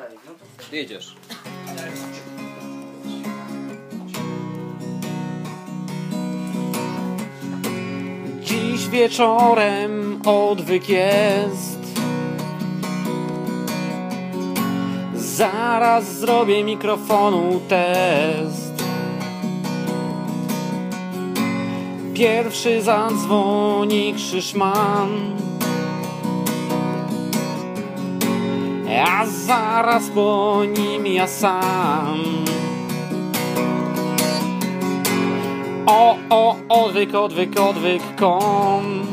Czaj, no to Jedziesz. Dziś wieczorem odwyk jest. Zaraz zrobię mikrofonu test. Pierwszy zadzwoni Krzyszman. A zaraz po nim ja sam. O, o, odwyk, odwyk, odwyk, kom.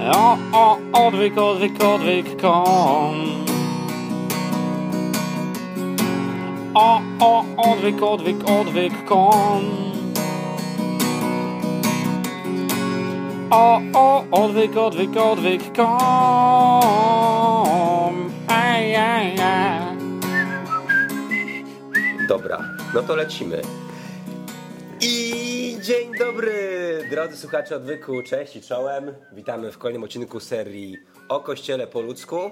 O, o, odwyk, odwyk, odwyk, kom. O, o, odwyk, odwyk, odwyk, kom. O, o, odwyk, odwyk, odwyk, kom. Aj, aj, aj. Dobra, no to lecimy. I dzień dobry, drodzy słuchacze odwyku, cześć i czołem. Witamy w kolejnym odcinku serii o Kościele po ludzku,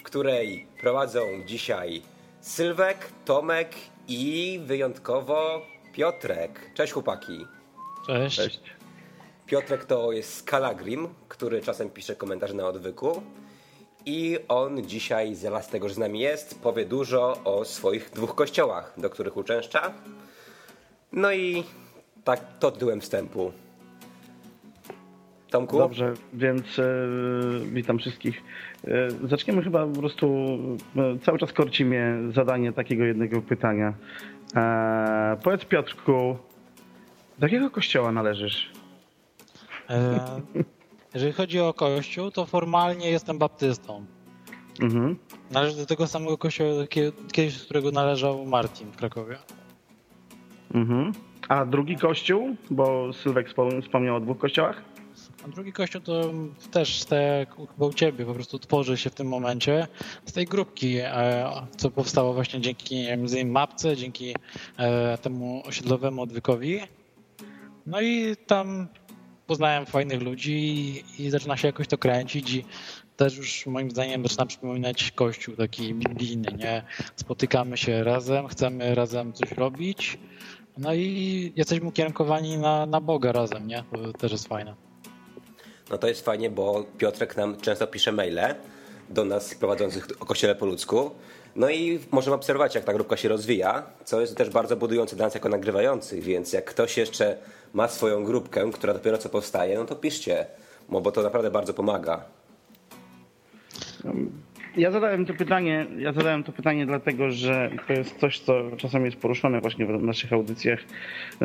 w której prowadzą dzisiaj Sylwek, Tomek i wyjątkowo Piotrek. Cześć chłopaki. Cześć. Piotrek to jest Skalagrim, który czasem pisze komentarze na odwyku. I on dzisiaj, z tego, że z nami jest, powie dużo o swoich dwóch kościołach, do których uczęszcza. No i tak to tytułem wstępu. Tomku? Dobrze, więc e, witam wszystkich. E, zaczniemy chyba po prostu, e, cały czas korci mnie zadanie takiego jednego pytania. E, powiedz Piotrku, do jakiego kościoła należysz? E, Jeżeli chodzi o kościół, to formalnie jestem baptystą. Mhm. Należę do tego samego kościoła, kie- kiedyś, z którego należał Martin w Krakowie. Mhm. A drugi kościół, bo Sylwek wspom- wspomniał o dwóch kościołach? A drugi kościół to też, tak jak chyba u ciebie, po prostu tworzy się w tym momencie z tej grupki, e, co powstało właśnie dzięki między innymi mapce, dzięki e, temu osiedlowemu odwykowi. No i tam poznałem fajnych ludzi i, zaczyna się jakoś to kręcić i też już moim zdaniem zaczyna przypominać kościół taki biblijny, nie? Spotykamy się razem, chcemy razem coś robić, no i jesteśmy ukierunkowani na, na Boga razem, nie? To też jest fajne. No to jest fajnie, bo Piotrek nam często pisze maile do nas prowadzących o Kościele po ludzku. No i możemy obserwować, jak ta grupka się rozwija, co jest też bardzo budujące dla nas jako nagrywających, więc jak ktoś jeszcze ma swoją grupkę, która dopiero co powstaje, no to piszcie, bo to naprawdę bardzo pomaga. Ja zadałem to pytanie, ja zadałem to pytanie dlatego, że to jest coś, co czasami jest poruszone właśnie w naszych audycjach,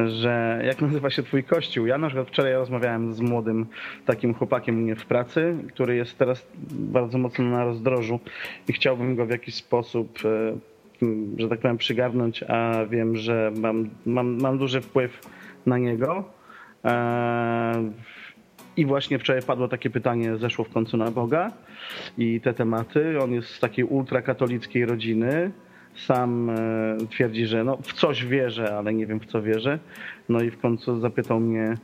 że jak nazywa się twój kościół? Ja na przykład wczoraj rozmawiałem z młodym takim chłopakiem w pracy, który jest teraz bardzo mocno na rozdrożu i chciałbym go w jakiś sposób, e, że tak powiem, przygarnąć, a wiem, że mam, mam, mam duży wpływ na niego. I właśnie wczoraj padło takie pytanie, zeszło w końcu na Boga i te tematy. On jest z takiej ultrakatolickiej rodziny. Sam e, twierdzi, że no, w coś wierzę, ale nie wiem w co wierzę. No i w końcu zapytał mnie,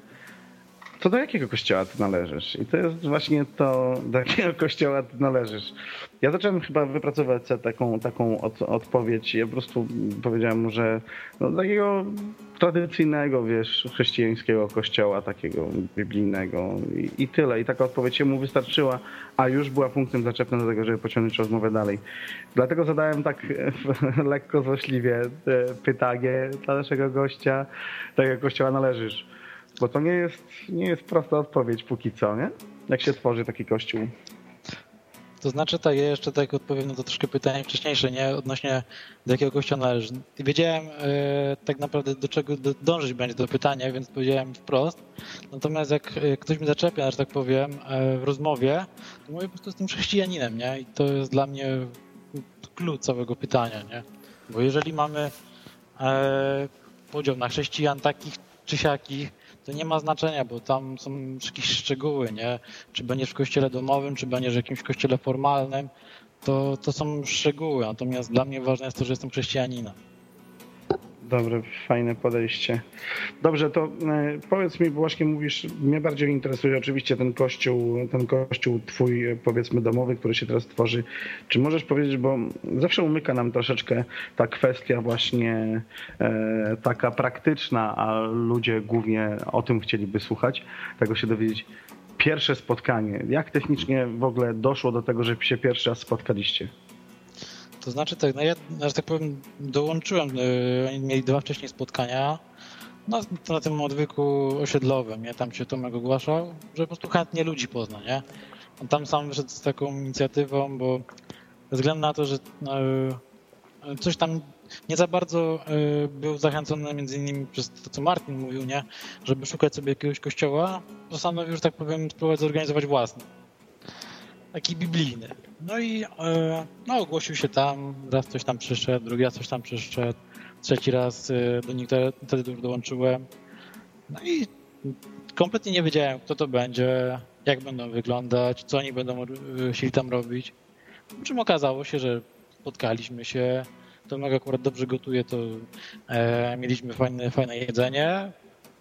to do jakiego kościoła ty należysz? I to jest właśnie to, do jakiego kościoła ty należysz. Ja zacząłem chyba wypracować taką, taką od, odpowiedź. Ja po prostu powiedziałem mu, że no, takiego tradycyjnego, wiesz, chrześcijańskiego kościoła, takiego biblijnego i, i tyle. I taka odpowiedź się mu wystarczyła, a już była punktem zaczepnym do tego, żeby pociągnąć rozmowę dalej. Dlatego zadałem tak lekko złośliwie e, pytanie dla naszego gościa, do jakiego kościoła należysz. Bo to nie jest, nie jest prosta odpowiedź póki co, nie? Jak się tworzy taki kościół. To znaczy tak, ja jeszcze tak odpowiem na to troszkę pytanie wcześniejsze, nie? Odnośnie do jakiego kościoła należy. Wiedziałem e, tak naprawdę do czego do, dążyć będzie to pytanie, więc powiedziałem wprost. Natomiast jak e, ktoś mi zaczepia, że tak powiem, e, w rozmowie, to mówię po prostu jestem chrześcijaninem, nie? I to jest dla mnie klucz całego pytania, nie? Bo jeżeli mamy podział na chrześcijan takich czy siakich, to nie ma znaczenia, bo tam są jakieś szczegóły, nie? Czy będziesz w kościele domowym, czy będziesz w jakimś kościele formalnym, to, to są szczegóły. Natomiast dla mnie ważne jest to, że jestem chrześcijaninem. Dobre, fajne podejście. Dobrze, to e, powiedz mi, właśnie mówisz, mnie bardziej interesuje oczywiście ten kościół, ten kościół twój, e, powiedzmy, domowy, który się teraz tworzy. Czy możesz powiedzieć, bo zawsze umyka nam troszeczkę ta kwestia właśnie e, taka praktyczna, a ludzie głównie o tym chcieliby słuchać, tego się dowiedzieć. Pierwsze spotkanie. Jak technicznie w ogóle doszło do tego, że się pierwszy raz spotkaliście? To znaczy tak, no ja, że tak powiem, dołączyłem, e, oni mieli dwa wcześniej spotkania, no, na tym odwyku osiedlowym, nie? Tam się Tomek ogłaszał, że po prostu chętnie ludzi pozna, nie? On tam sam wyszedł z taką inicjatywą, bo ze względu na to, że e, coś tam nie za bardzo e, był zachęcony między innymi przez to, co Martin mówił, nie? Żeby szukać sobie jakiegoś kościoła, postanowił, że tak powiem, spróbować zorganizować własny taki biblijny. No i e, no, ogłosił się tam, raz coś tam przyszedł, drugi raz coś tam przyszedł, trzeci raz e, do nich wtedy dołączyłem. No i kompletnie nie wiedziałem, kto to będzie, jak będą wyglądać, co oni będą chcieli tam robić. Czym okazało się, że spotkaliśmy się, Tomek akurat dobrze gotuje, to e, mieliśmy fajne, fajne jedzenie,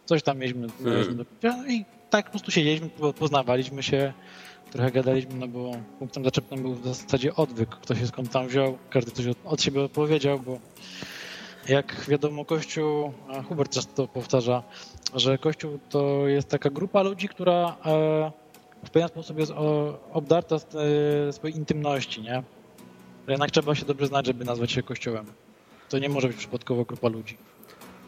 coś tam mieliśmy, hmm. do picia i tak po prostu siedzieliśmy, poznawaliśmy się, trochę gadaliśmy, no bo punktem zaczepnym był w zasadzie odwyk. Kto się skąd tam wziął, każdy coś od, od siebie opowiedział, bo jak wiadomo, Kościół, Hubert często powtarza, że Kościół to jest taka grupa ludzi, która e, w pewien sposób jest obdarta z e, swojej intymności, nie? Jednak trzeba się dobrze znać, żeby nazwać się Kościołem. To nie może być przypadkowo grupa ludzi.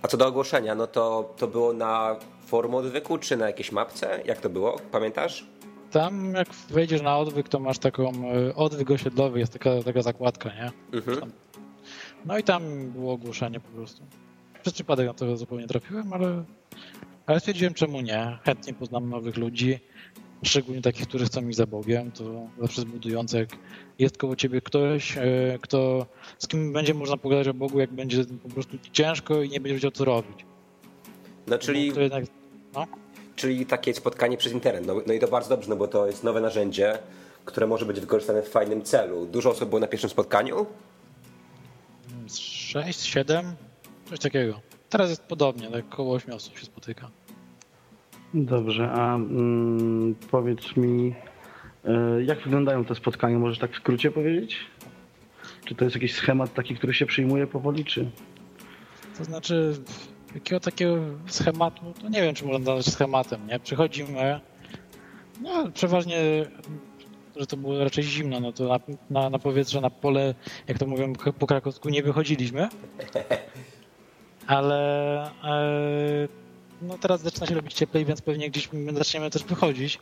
A co do ogłoszenia, no to, to było na forum odwyku, czy na jakiejś mapce? Jak to było? Pamiętasz? Tam jak wejdziesz na odwyk, to masz taką e, odwyk osiedlowy, jest taka, taka zakładka, nie? Mhm. No i tam było ogłoszenie po prostu. Przez przypadek na to zupełnie trafiłem, ale, ale stwierdziłem czemu nie. Chętnie poznam nowych ludzi, szczególnie takich, którzy chcą mi za Bogiem. To zawsze jest budujące, jak jest koło ciebie ktoś, e, kto, z kim będzie można pogadać o Bogu, jak będzie po prostu ciężko i nie będzie wiedział co robić. No czyli... Jednak, no? Czyli takie spotkanie przez internet. No, no, i to bardzo dobrze, no bo to jest nowe narzędzie, które może być wykorzystane w fajnym celu. Dużo osób było na pierwszym spotkaniu? Sześć, siedem, coś takiego. Teraz jest podobnie, tak około 8 osób się spotyka. Dobrze, a mm, powiedz mi, y, jak wyglądają te spotkania? Możesz tak w skrócie powiedzieć? Czy to jest jakiś schemat taki, który się przyjmuje powoli, czy? To znaczy, jakiego takiego schematu, to nie wiem, czy można nazwać schematem, nie? Przychodzimy, no przeważnie, że to było raczej zimno, no to na, na, na powietrze, na pole, jak to mówią po krakowsku, nie wychodziliśmy, ale e, no teraz zaczyna się robić cieplej, więc pewnie gdzieś zaczniemy też wychodzić,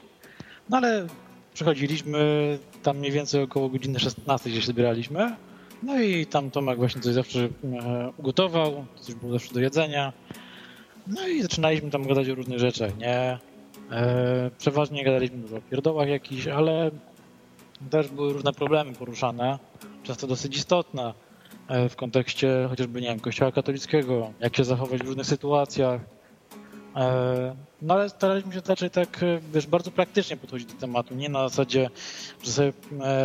no ale przychodziliśmy tam mniej więcej około godziny 16 gdzieś zbieraliśmy, no i tam Tomek właśnie coś zawsze e, ugotował, coś było zawsze do jedzenia. No i zaczynaliśmy tam gadać o różnych rzeczach, nie? E, przeważnie gadaliśmy dużo o pierdołach jakichś, ale też były różne problemy poruszane, często dosyć istotne e, w kontekście chociażby, nie wiem, kościoła katolickiego, jak się zachować w różnych sytuacjach. No ale staraliśmy się raczej tak, wiesz, bardzo praktycznie podchodzić do tematu, nie na zasadzie, że sobie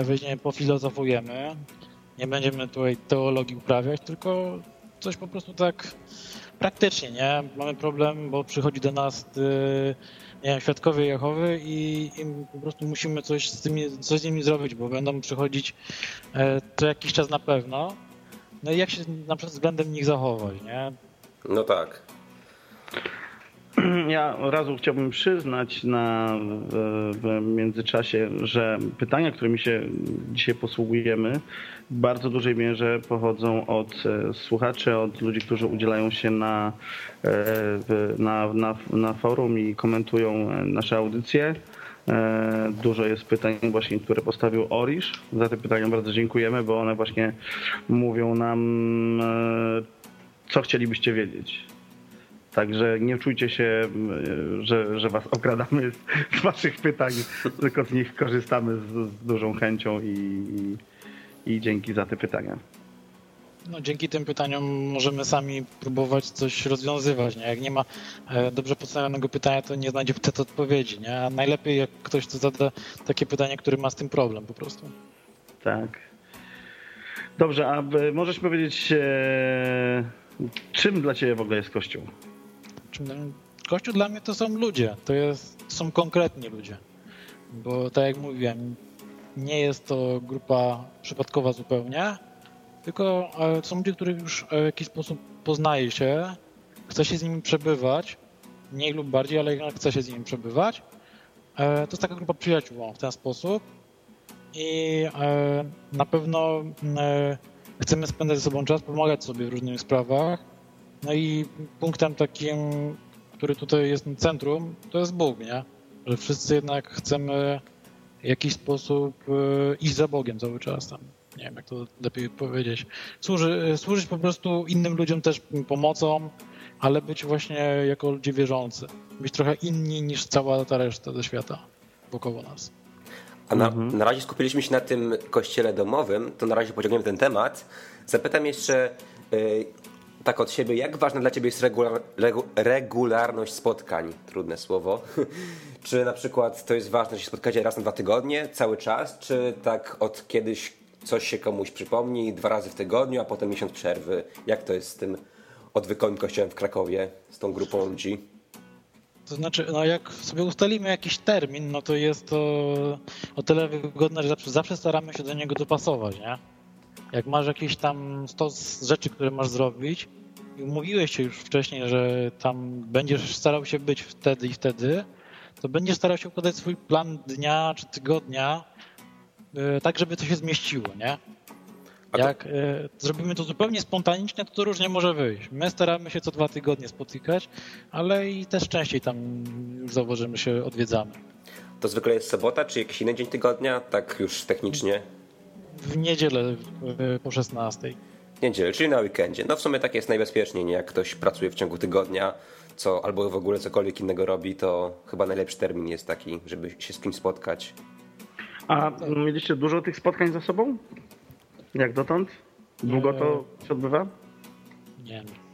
weźmiemy, pofilozofujemy, nie będziemy tutaj teologii uprawiać, tylko coś po prostu tak praktycznie, nie? Mamy problem, bo przychodzi do nas y, nie wiem, świadkowie Jehowy i, i, po prostu musimy coś z, tymi, coś z nimi zrobić, bo będą przychodzić e, co jakiś czas na pewno. No i jak się na przykład względem nich zachować, nie? No tak. Ja razu chciałbym przyznać na, w, w międzyczasie, że pytania, którymi się dzisiaj posługujemy, bardzo dużej mierze pochodzą od e, słuchaczy, od ludzi, którzy udzielają się na, e, na, na, na forum i komentują e, nasze audycje. Dużo jest pytań właśnie, które postawił Orisz. Za te pytania bardzo dziękujemy, bo one właśnie mówią nam, co chcielibyście wiedzieć. Także nie czujcie się, że, że was okradamy z, waszych pytań, tylko z nich korzystamy z, z dużą chęcią i, i i dzięki za te pytania. No, dzięki tym pytaniom możemy sami próbować coś rozwiązywać. Nie? Jak nie ma e, dobrze postawionego pytania, to nie znajdzie wtedy odpowiedzi. Nie? A najlepiej jak ktoś to zada takie pytanie, który ma z tym problem po prostu. Tak. Dobrze, a możesz powiedzieć, e, Czym dla ciebie w ogóle jest Kościół? Kościół dla mnie to są ludzie, to, jest, to są konkretni ludzie. Bo tak jak mówiłem, nie jest to grupa przypadkowa zupełnie, tylko e, są ludzie, których już w jakiś sposób poznaje się, chce się z nimi przebywać, mniej lub bardziej, ale jednak chce się z nimi przebywać. E, to jest taka grupa przyjaciół w ten sposób i e, na pewno chcemy spędzać ze sobą czas, pomagać sobie w różnych sprawach. No i punktem takim, który tutaj jest na centrum, to jest Bóg, nie? Że wszyscy jednak chcemy jakiś sposób iść za Bogiem cały czas tam nie wiem jak to lepiej powiedzieć, Służy, służyć po prostu innym ludziom też pomocą, ale być właśnie jako ludzie wierzący. Być trochę inni niż cała ta reszta ze świata wokoło nas. A na, mhm. na razie skupiliśmy się na tym kościele domowym, to na razie pociągniemy ten temat. Zapytam jeszcze yy, tak od siebie, jak ważna dla ciebie jest regular, regu, regularność spotkań? Trudne słowo. czy na przykład to jest ważne, że się spotkacie raz na dwa tygodnie, cały czas, czy tak od kiedyś coś się komuś przypomni dwa razy w tygodniu, a potem miesiąc przerwy. Jak to jest z tym odwykowym kościołem w Krakowie, z tą grupą ludzi? To znaczy, no jak sobie ustalimy jakiś termin, no to jest to o tyle wygodne, że zawsze, zawsze staramy się do niego dopasować, nie? Jak masz jakieś tam stos rzeczy, które masz zrobić i umówiłeś się już wcześniej, że tam będziesz starał się być wtedy i wtedy, to będziesz starał się układać swój plan dnia czy tygodnia E, tak, żeby to się zmieściło, nie? Jak to... E, zrobimy to zupełnie spontanicznie, to to różnie może wyjść. My staramy się co dwa tygodnie spotykać, ale i też częściej tam zauważymy się odwiedzamy. To zwykle jest sobota, czy jakiś inny dzień tygodnia, tak już technicznie? W niedzielę e, po 16. Niedzielę, czyli na weekendzie. No w sumie tak jest najbezpieczniej, nie? Jak ktoś pracuje w ciągu tygodnia, co albo w ogóle cokolwiek innego robi, to chyba najlepszy termin jest taki, żeby się z kimś spotkać. A mieliście dużo tych spotkań za sobą? Jak dotąd? Długo to się odbywa? Nie wiem.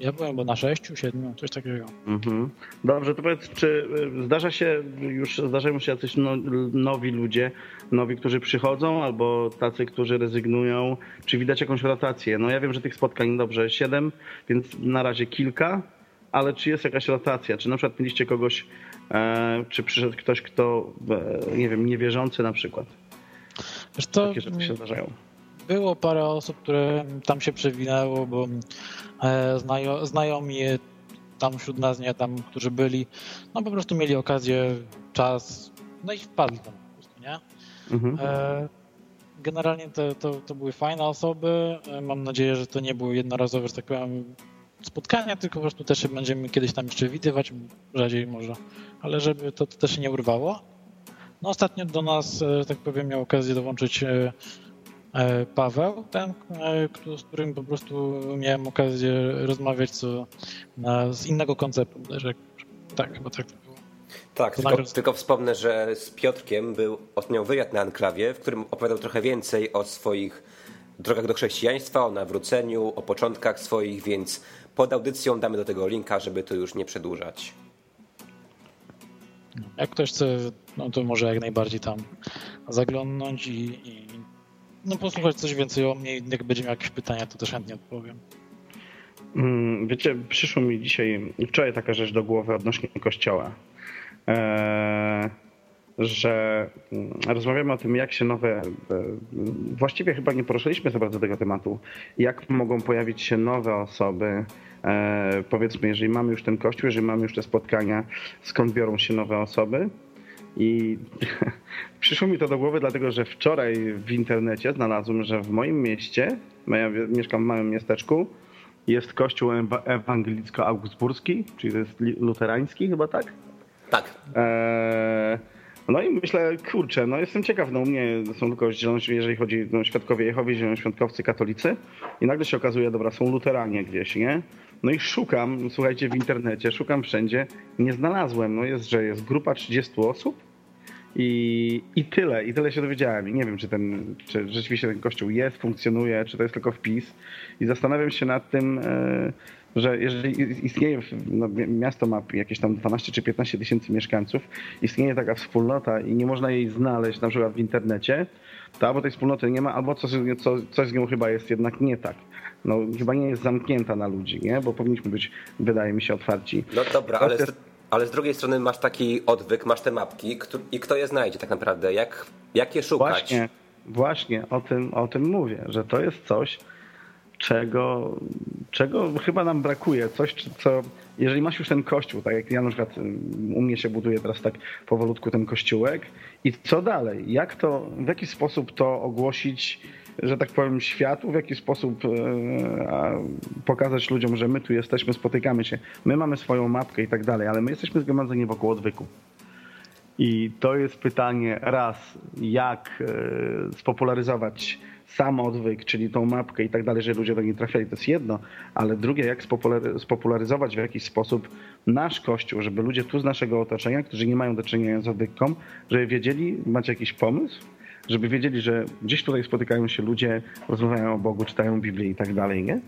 Ja byłem bo na sześciu, siedmiu, coś takiego. Mhm. Dobrze, to powiedz, czy y, zdarza się, już zdarzają się jacyś no, nowi ludzie, nowi, którzy przychodzą, albo tacy, którzy rezygnują? Czy widać jakąś rotację? No ja wiem, że tych spotkań, dobrze, siedem, więc na razie kilka, ale czy jest jakaś rotacja? Czy na przykład mieliście kogoś, e, czy przyszedł ktoś, kto, e, nie wiem, niewierzący na przykład? Wiesz to, Takie rzeczy się zdarzają. Było parę osób, które tam się przewinęło, bo e, znajo, znajomi tam wśród nas, nie tam, którzy byli, no po prostu mieli okazję, czas, no i wpadli tam po prostu, nie? Mhm. E, generalnie to, to, to były fajne osoby. E, mam nadzieję, że to nie było jednorazowe, że tak powiem, spotkania, tylko po prostu też będziemy kiedyś tam jeszcze widywać, rzadziej może, ale żeby to, to też się nie urwało. No ostatnio do nas, tak powiem, miał okazję dołączyć Paweł, ten, z którym po prostu miałem okazję rozmawiać co, z innego konceptu. Tak, chyba tak było. Tak, tylko, tylko, wspomnę, że z Piotrkiem był ostatnio wywiad na Anklawie, w którym opowiadał trochę więcej o swoich drogach do chrześcijaństwa, o nawróceniu, o początkach swoich, więc pod audycją damy do tego linka, żeby to już nie przedłużać. Jak ktoś chce, no to może jak najbardziej tam zaglądnąć i, i no posłuchać coś więcej o mnie. Jak będzie miał jakieś pytania, to też chętnie odpowiem. Mm, wiecie, przyszło mi dzisiaj, wczoraj taka rzecz do głowy odnośnie kościoła. Eee, że mm, rozmawiamy o tym, jak się nowe. E, właściwie chyba nie poruszyliśmy za bardzo tego tematu. Jak mogą pojawić się nowe osoby. E, powiedzmy, jeżeli mamy już ten kościół, jeżeli mamy już te spotkania, skąd biorą się nowe osoby. I przyszło mi to do głowy, dlatego że wczoraj w internecie znalazłem, że w moim mieście, ja mieszkam w małym miasteczku, jest kościół ewangelicko-augsburski, czyli to jest luterański chyba, tak? Tak. Eee, no i myślę, kurczę, no jestem ciekaw, no u mnie są tylko jeżeli chodzi o no, świadkowie Jehowi, zielonoświątkowcy, katolicy. I nagle się okazuje, dobra, są luteranie gdzieś, nie? No i szukam, słuchajcie, w internecie, szukam wszędzie, nie znalazłem, no jest, że jest grupa 30 osób i, i tyle, i tyle się dowiedziałem. I nie wiem, czy ten, czy rzeczywiście ten kościół jest, funkcjonuje, czy to jest tylko wpis. I zastanawiam się nad tym, yy, że jeżeli istnieje, no, miasto ma jakieś tam 12 czy 15 tysięcy mieszkańców, istnieje taka wspólnota i nie można jej znaleźć na przykład w internecie, to albo tej wspólnoty nie ma, albo coś, co, coś z nią chyba jest jednak nie tak. no, chyba nie jest zamknięta na ludzi, nie? Bo powinniśmy być, wydaje mi się, otwarci. No dobra, ale z, ale z drugiej strony masz taki odwyk, masz te mapki i kto je znajdzie tak naprawdę? Jak, jak je szukać? Właśnie, właśnie o tym, o tym mówię, że to jest coś, czego, czego chyba nam brakuje. Coś, co, jeżeli masz już ten kościół, tak jak ja na przykład u mnie się buduje teraz tak powolutku ten kościółek i co dalej? Jak to, w jaki sposób to ogłosić, że tak powiem, światu, w jaki sposób e, pokazać ludziom, że my tu jesteśmy, spotykamy się, my mamy swoją mapkę i tak dalej, ale my jesteśmy zgromadzeni wokół odwyku. I to jest pytanie raz, jak e, spopularyzować sam odwyk, czyli tą mapkę i tak dalej, że ludzie do niej trafiali, to jest jedno, ale drugie, jak spopularyzować w jakiś sposób nasz kościół, żeby ludzie tu z naszego otoczenia, którzy nie mają do czynienia z odwyką, żeby wiedzieli, macie jakiś pomysł? Żeby wiedzieli, że gdzieś tutaj spotykają się ludzie, rozmawiają o Bogu, czytają Biblię i tak dalej, nie?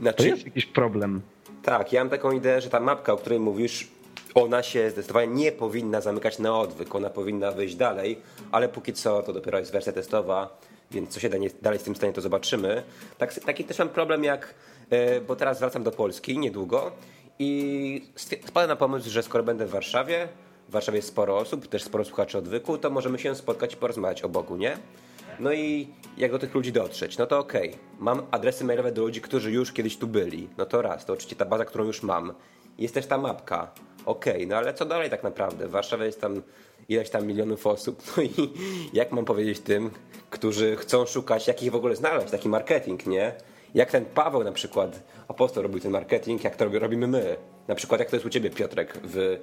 Znaczy, to jest jakiś problem. Tak, ja mam taką ideę, że ta mapka, o której mówisz, ona się zdecydowanie nie powinna zamykać na odwyk, ona powinna wyjść dalej, ale póki co to dopiero jest wersja testowa więc co się dalej z tym stanie, to zobaczymy. Tak, taki też mam problem jak, e, bo teraz wracam do Polski niedługo i spadłem na pomysł, że skoro będę w Warszawie, w Warszawie jest sporo osób, też sporo słuchaczy odwyku, to możemy się spotkać i porozmawiać o Bogu, nie? No i jak do tych ludzi dotrzeć? No to okej, okay. mam adresy mailowe do ludzi, którzy już kiedyś tu byli. No to raz, to oczywiście ta baza, którą już mam. Jest też ta mapka. Okej, okay, no ale co dalej tak naprawdę? Warszawa jest tam ileś tam milionów osób. No i jak mam powiedzieć tym, którzy chcą szukać, jak ich w ogóle znaleźć, taki marketing, nie? Jak ten Paweł na przykład, apostoł robił ten marketing, jak to robimy my. Na przykład jak to jest u ciebie, Piotrek, w,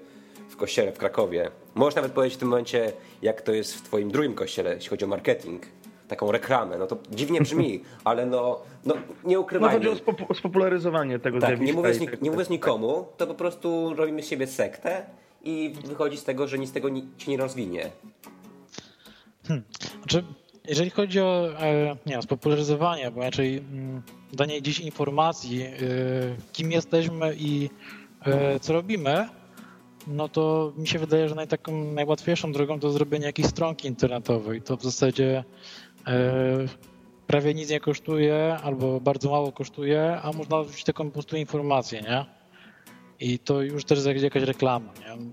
w kościele w Krakowie. Możesz nawet powiedzieć w tym momencie, jak to jest w twoim drugim kościele, jeśli chodzi o marketing taką reklamę. No to dziwnie brzmi, ale no, no nie ukrywajmy. No chodzi o spopularyzowanie tego tak, nie mówiąc, nie mówiąc nikomu, to po prostu robimy z siebie sektę i wychodzi z tego, że nic z tego się nie rozwinie. Hmm. Znaczy, jeżeli chodzi o e, nie, spopularyzowanie, bo raczej mm, danie dziś informacji, e, kim jesteśmy i e, co robimy, no to mi się wydaje, że naj, taką najłatwiejszą drogą to zrobienie jakiejś stronki internetowej. To w zasadzie prawie nic nie kosztuje albo bardzo mało kosztuje, a można wrzucić taką po prostu informację, nie? I to już też jest jakaś reklama. Nie?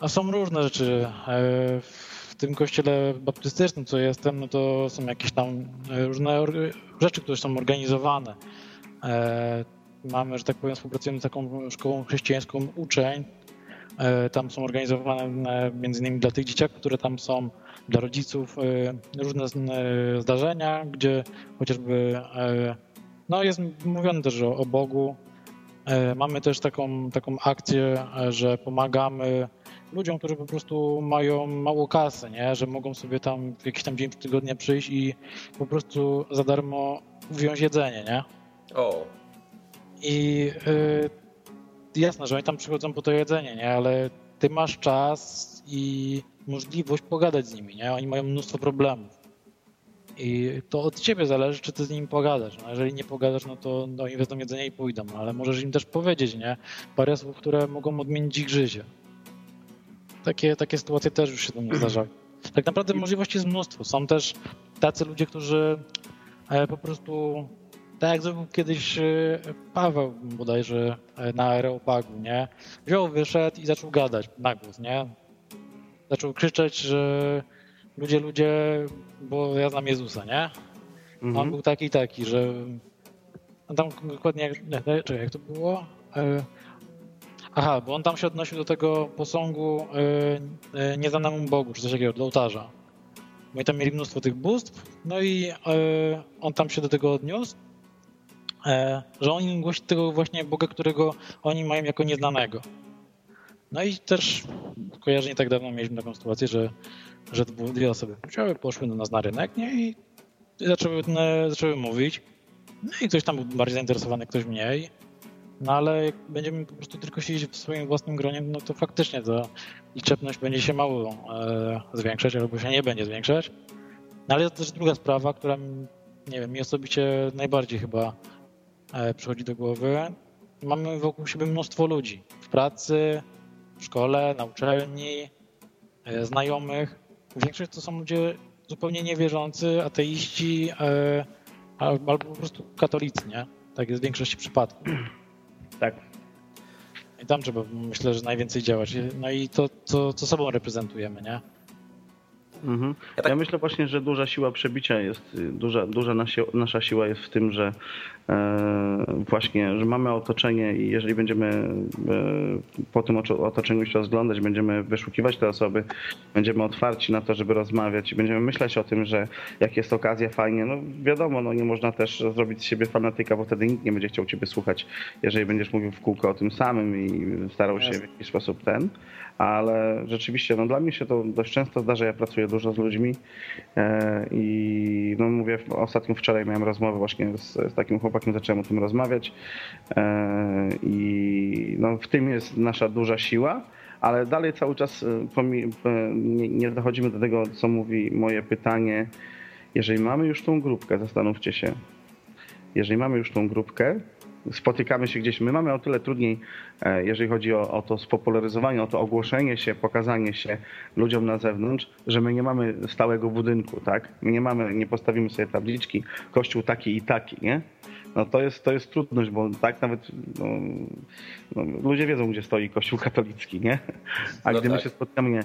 A są różne rzeczy. E, w tym kościele baptystycznym, co jestem, no to są jakieś tam e, różne rzeczy, które są organizowane. E, mamy, że tak powiem, współpracujemy z taką szkołą chrześcijańską uczeń. Tam są organizowane między innymi dla tych dzieciaków, które tam są, dla rodziców różne zdarzenia, gdzie chociażby no jest mówione też o, o Bogu, mamy też taką, taką akcję, e, że pomagamy ludziom, którzy po prostu mają mało kasy, nie? że mogą sobie tam w jakiś tam dzień tygodnia przyjść i po prostu za darmo wziąć jedzenie, nie? O. I y, jasne, że oni tam przychodzą po to jedzenie, nie? Ale ty masz czas i możliwość pogadać z nimi, nie? Oni mają mnóstwo problemów. I to od ciebie zależy, czy ty z nimi pogadasz. No, jeżeli nie pogadasz, no to no, im wezmą jedzenie i pójdą, ale możesz im też powiedzieć, nie? Parę słów, które mogą odmienić ich życie. Takie, takie sytuacje też już się do mnie zdarzały. Tak naprawdę możliwości jest mnóstwo. Są też tacy ludzie, którzy e, po prostu, tak jak zrobił kiedyś e, Paweł bodajże e, na Aeropagu, nie? Wziął, wyszedł i zaczął gadać na głos, nie? Zaczął krzyczeć, że ludzie, ludzie, bo ja znam Jezusa, nie? Mhm. On był taki, taki, że tam dokładnie, nie, czekaj, jak to było? E, aha, bo on tam się odnosił do tego posągu e, e, nieznanemu Bogu, czy coś takiego, do ołtarza. No i tam mieli mnóstwo tych bóstw, no i on tam się do tego odniósł, że on im głosi tego właśnie Boga, którego oni mają jako nieznanego. No i też kojarzę nie tak dawno mieliśmy taką sytuację, że że dwie osoby płciowe poszły do nas na rynek nie? i zaczęły, zaczęły mówić. No i ktoś tam był bardziej zainteresowany, ktoś mniej. No ale jak będziemy po prostu tylko siedzieć w swoim własnym gronie, no to faktycznie ta liczebność będzie się mało e, zwiększać albo się nie będzie zwiększać. No ale to też druga sprawa, która nie wiem, mi osobiście najbardziej chyba e, przychodzi do głowy. Mamy wokół siebie mnóstwo ludzi w pracy, w szkole, na uczelni, e, znajomych, Większość to są ludzie zupełnie niewierzący, ateiści e, albo po prostu katolicy, nie? Tak jest w większości przypadków. Tak. I tam trzeba, myślę, że najwięcej działać. No i to, to co sobą reprezentujemy, nie? Mhm. Ja tak- Ja myślę właśnie, że duża siła przebicia jest, duża, duża nasi, nasza siła jest w tym, że właśnie, że mamy otoczenie i jeżeli będziemy e, po tym otoczeniu się rozglądać, będziemy wyszukiwać te osoby, będziemy otwarci na to, żeby rozmawiać i będziemy myśleć o tym, że jak jest okazja, fajnie, no wiadomo, no nie można też zrobić z siebie fanatyka, bo wtedy nikt nie będzie chciał ciebie słuchać, jeżeli będziesz mówił w kółko o tym samym i starał się w jakiś sposób ten, ale rzeczywiście, no dla mnie się to dość często zdarza, ja pracuję dużo z ludźmi e, i no mówię, ostatnio wczoraj miałem rozmowę właśnie z, z takim chłopakiem, zacząłem o tym rozmawiać e, i no w tym jest nasza duża siła, ale dalej cały czas e, e, nie, dochodzimy do tego, co mówi moje pytanie. Jeżeli mamy już tą grupkę, zastanówcie się, jeżeli mamy już tą grupkę, spotykamy się gdzieś, my mamy o tyle trudniej, jeżeli chodzi o, o to spopularyzowanie, o to ogłoszenie się, pokazanie się ludziom na zewnątrz, że my nie mamy stałego budynku, tak? My nie mamy, nie postawimy sobie tabliczki, kościół taki i taki, nie? No to jest, to jest trudność, bo tak nawet no, no, ludzie wiedzą, gdzie stoi kościół katolicki, nie? A No gdy my tak. się spotkamy, nie,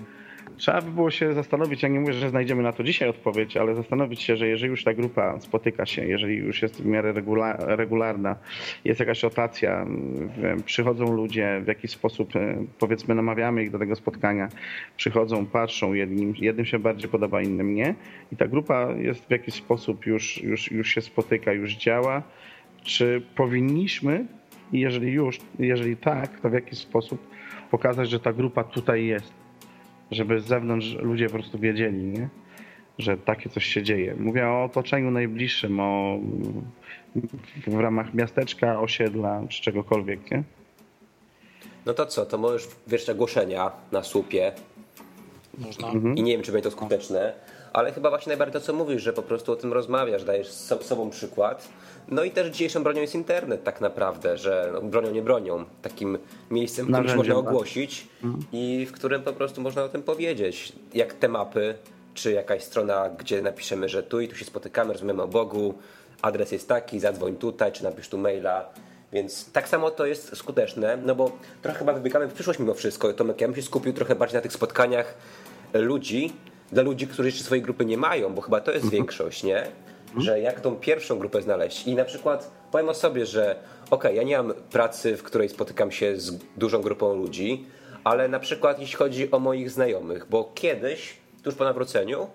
Trzeba by było się zastanowić, ja nie mówię, że znajdziemy na to dzisiaj odpowiedź, ale zastanowić się, że jeżeli już ta grupa spotyka się, jeżeli już jest w miarę regula- regularna, jest jakaś rotacja, przychodzą ludzie, w jakiś sposób e, powiedzmy namawiamy ich do tego spotkania, przychodzą, patrzą, jednym, jednym się bardziej podoba, innym nie i ta grupa jest w jakiś sposób już, już, już się spotyka, już działa, czy powinniśmy i jeżeli już, jeżeli tak, to w jakiś sposób pokazać, że ta grupa tutaj jest żeby z zewnątrz ludzie po prostu wiedzieli, nie? że takie coś się dzieje. Mówię o otoczeniu najbliższym, o w ramach miasteczka, osiedla czy czegokolwiek, nie? No to co, to możesz wiesz ogłoszenia na słupie Można. i nie wiem, czy będzie to skuteczne, ale chyba właśnie najbardziej to, co mówisz, że po prostu o tym rozmawiasz, dajesz so- sobą przykład. No i też dzisiejszą bronią jest internet tak naprawdę, że no, bronią nie bronią, takim miejscem, w którym można tak. ogłosić i w którym po prostu można o tym powiedzieć. Jak te mapy, czy jakaś strona, gdzie napiszemy, że tu i tu się spotykamy, rozmawiamy o Bogu, adres jest taki, zadzwoń tutaj, czy napisz tu maila. Więc tak samo to jest skuteczne, no bo trochę chyba wybiegamy w przyszłość mimo wszystko. Tomek, ja bym się skupił trochę bardziej na tych spotkaniach ludzi, dla ludzi, którzy jeszcze swojej grupy nie mają, bo chyba to jest większość, nie? Że jak tą pierwszą grupę znaleźć i na przykład powiem o sobie, że okej, ja nie mam pracy, w której spotykam się z dużą grupą ludzi, ale na przykład jeśli chodzi o moich znajomych, bo kiedyś, tuż po nawróceniu,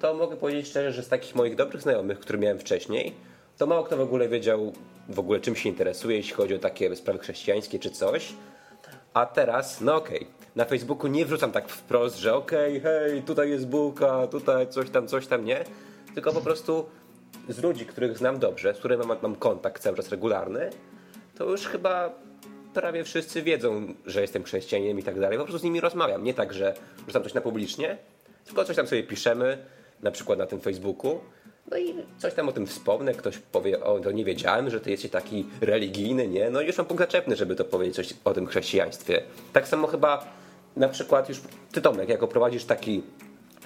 to mogę powiedzieć szczerze, że z takich moich dobrych znajomych, które miałem wcześniej, to mało kto w ogóle wiedział w ogóle czym się interesuje, jeśli chodzi o takie sprawy chrześcijańskie czy coś. A teraz, no okej, na Facebooku nie wrzucam tak wprost, że okej, hej, tutaj jest bułka, tutaj coś tam, coś tam, nie. Tylko po prostu z ludzi, których znam dobrze, z którymi mam, mam kontakt cały czas regularny, to już chyba prawie wszyscy wiedzą, że jestem chrześcijaninem i tak dalej. Po prostu z nimi rozmawiam. Nie tak, że rzucam coś na publicznie, tylko coś tam sobie piszemy, na przykład na tym Facebooku. No i coś tam o tym wspomnę, ktoś powie, o, to nie wiedziałem, że ty jesteś taki religijny, nie? No i już mam punkt zaczepny, żeby to powiedzieć coś o tym chrześcijaństwie. Tak samo chyba na przykład już ty Tomek, jako prowadzisz taki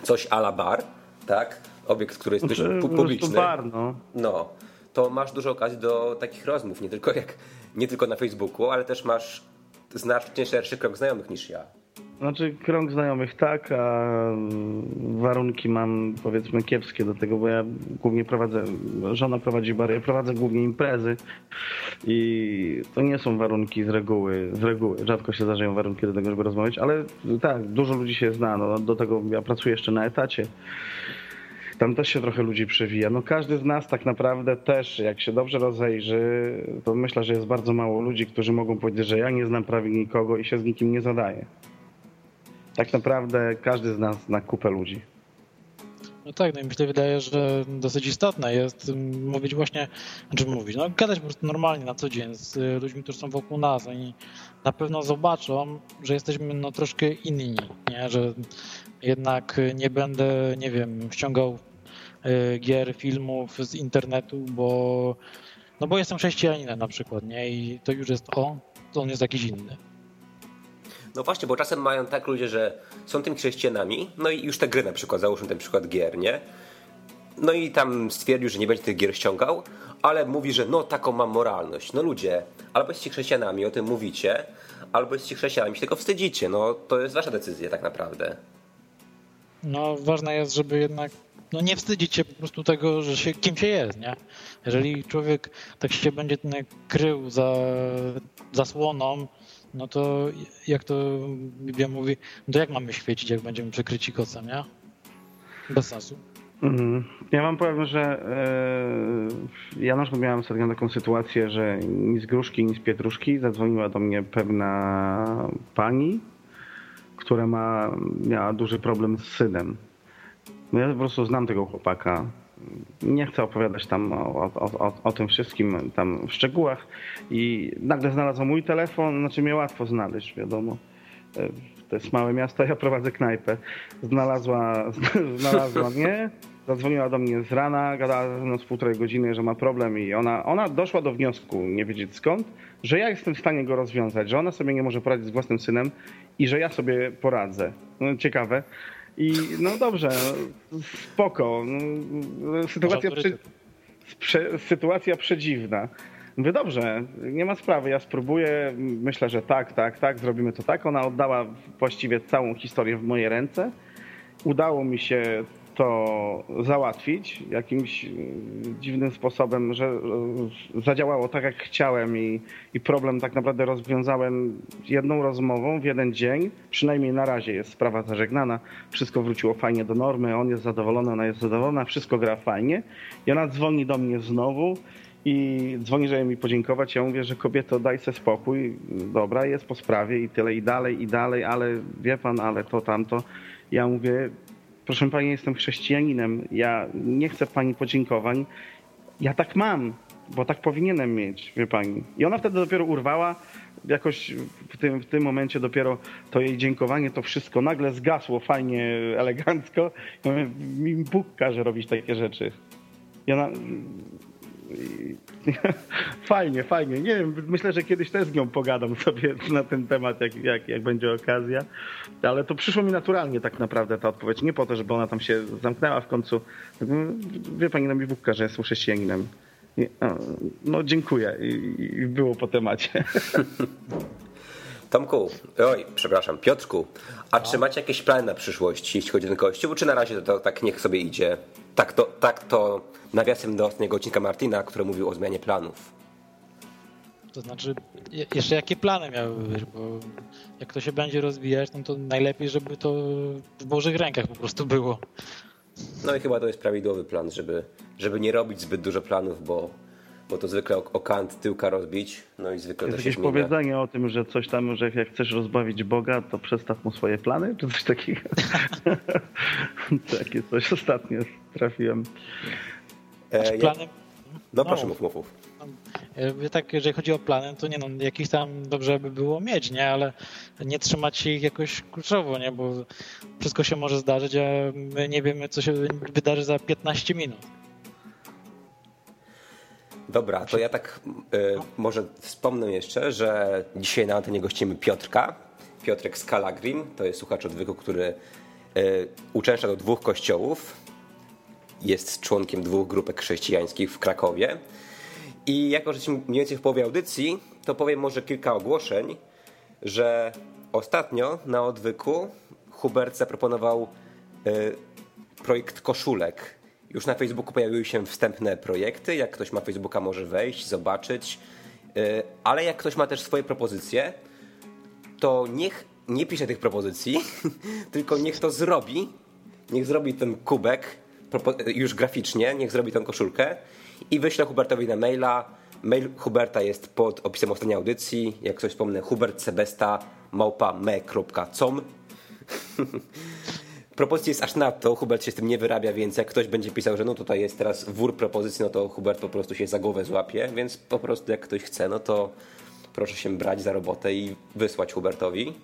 coś a la bar, tak? Obiekt, który jest dość publiczny. bar, no. No, to masz dużo okazji do takich rozmów, nie tylko, jak, nie tylko na Facebooku, ale też masz znacznie szerszy krąg znajomych niż ja. Znaczy krąg znajomych tak, a warunki mam powiedzmy kiepskie do tego, bo ja głównie prowadzę, żona prowadzi bary, ja prowadzę głównie imprezy i to nie są warunki z reguły, z reguły, rzadko się zdarzają warunki do tego, żeby rozmawiać, ale tak, dużo ludzi się zna, no, do tego ja pracuję jeszcze na etacie. Tam też się trochę ludzi przewija. No każdy z nas tak naprawdę też, jak się dobrze rozejrzy, to myślę, że jest bardzo mało ludzi, którzy mogą powiedzieć, że ja nie znam prawie nikogo i się z nikim nie zadaję. Tak naprawdę każdy z nas zna kupę ludzi. No tak, no i mi się wydaje, że dosyć istotne jest mm, mówić właśnie, znaczy mówić, no gadać po prostu normalnie na co dzień z y, ludźmi, którzy są wokół nas. Oni na pewno zobaczą, że jesteśmy no troszkę inni, nie? Że jednak nie będę, nie wiem, ściągał y, gier, filmów z internetu, bo no bo jestem chrześcijaninem na przykład, nie? I to już jest o, to on jest jakiś inny. No właśnie, bo czasem mają tak ludzie, że są tymi chrześcijanami, no i już te gry na przykład, załóżmy ten przykład gier, nie? no i tam stwierdził, że nie będzie tych gier ściągał, ale mówi, że no taką mam moralność. No ludzie, albo jesteście chrześcijanami, o tym mówicie, albo jesteście chrześcijanami, się tego wstydzicie. No to jest wasza decyzja tak naprawdę. No ważne jest, żeby jednak no nie wstydzić się po prostu tego, że się, kim się jest, nie? Jeżeli człowiek tak się będzie krył za zasłoną, no to jak to Biblia mówi, no to jak mamy świecić, jak będziemy przykryci kocem, nie? Bez sensu. Mhm. Ja wam powiem, że e, ja na przykład miałem ostatnio taką sytuację, że ni z gruszki, ni z pietruszki zadzwoniła do mnie pewna pani, która ma, miała duży problem z synem. No ja po prostu znam tego chłopaka. Nie chcę opowiadać tam o, o, o, o tym wszystkim tam w szczegółach. I nagle znalazła mój telefon, znaczy mnie łatwo znaleźć, wiadomo. E, to jest małe miasto, ja prowadzę knajpę. Znalazła, znalazła mnie, zadzwoniła do mnie z rana, gadała no, z półtorej godziny, że ma problem i ona, ona doszła do wniosku, nie wiedzieć skąd, że ja jestem w stanie go rozwiązać, że ona sobie nie może poradzić z własnym synem i że ja sobie poradzę. No, ciekawe. I no dobrze, spoko. No, sytuacja, przy, prze, sytuacja przedziwna. Mówię, dobrze, nie ma sprawy, ja spróbuję, myślę, że tak, tak, tak, zrobimy to tak. Ona oddała właściwie całą historię w moje ręce. Udało mi się to załatwić jakimś dziwnym sposobem, że zadziałało tak, jak chciałem i, i problem tak naprawdę rozwiązałem jedną rozmową w jeden dzień. Przynajmniej na razie jest sprawa zażegnana. Wszystko wróciło fajnie do normy, on jest zadowolony, ona jest zadowolona, wszystko gra fajnie. I ona dzwoni do mnie znowu i dzwoni, żeby mi podziękować. Ja mówię, że kobieto, daj se spokój, dobra, jest po sprawie i tyle, i dalej, i dalej, ale wie pan, ale to, tamto. Ja mówię, proszę pani, jestem chrześcijaninem, ja nie chcę pani podziękowań, ja tak mam, bo tak powinienem mieć, wie pani. I ona wtedy dopiero urwała, jakoś w tym, w tym momencie dopiero to jej dziękowanie, to wszystko nagle zgasło fajnie, elegancko. Mi Bóg każe robić takie rzeczy. I ona fajnie, fajnie. Nie wiem, myślę, że kiedyś też z nią pogadam sobie na ten temat, jak, jak, jak będzie okazja. Ale to przyszło mi naturalnie tak naprawdę ta odpowiedź. Nie po to, żeby ona tam się zamknęła w końcu. Wie pani, na mi Bóg że jestem chrześcijaninem. No dziękuję i było po temacie. Tomku, oj, przepraszam, Piotrku, a czy macie jakieś plany na przyszłość, jeśli chodzi o ten kościół, czy na razie to, to tak niech sobie idzie? Tak to, tak to nawiasem do ostatniego odcinka Martina, który mówił o zmianie planów. To znaczy, jeszcze jakie plany miały być, bo jak to się będzie rozwijać, no to najlepiej, żeby to w Bożych rękach po prostu było. No i chyba to jest prawidłowy plan, żeby, żeby nie robić zbyt dużo planów, bo bo to zwykle o, o kant tyłka rozbić, no i zwykle jest to jakieś powiedzenie o tym, że coś tam, że jak chcesz rozbawić Boga, to przestaw mu swoje plany, czy coś takiego? Takie coś ostatnio trafiłem. E, planem... No proszę, mów, mów, mów. E, tak, jeżeli chodzi o plany, to nie no, jakiś tam dobrze by było mieć, nie, ale nie trzymać się ich jakoś kluczowo, nie, bo wszystko się może zdarzyć, a my nie wiemy, co się wydarzy za 15 minut. Dobra, to ja tak y, może wspomnę jeszcze, że dzisiaj na antenie gościmy Piotrka. Piotrek z Kalagrim, to jest słuchacz odwyku, który y, uczęszcza do dwóch kościołów. Jest członkiem dwóch grupek chrześcijańskich w Krakowie. I jako, że mniej więcej w połowie audycji, to powiem może kilka ogłoszeń, że ostatnio na odwyku Hubert zaproponował y, projekt koszulek już na Facebooku pojawiły się wstępne projekty. Jak ktoś ma Facebooka, może wejść, zobaczyć. Y, ale jak ktoś ma też swoje propozycje, to niech nie pisze tych propozycji, tylko niech to zrobi. Niech zrobi ten kubek już graficznie, niech zrobi tą koszulkę i wyślę Hubertowi na maila. Mail Huberta jest pod opisem ostatniej audycji. Jak ktoś wspomnę, hubertsebesta małpa me.com propozycji jest aż nadto, Hubert się z tym nie wyrabia, więc jak ktoś będzie pisał, że no tutaj jest teraz wór propozycji, no to Hubert po prostu się za głowę złapie, więc po prostu jak ktoś chce, no to proszę się brać za robotę i wysłać Hubertowi.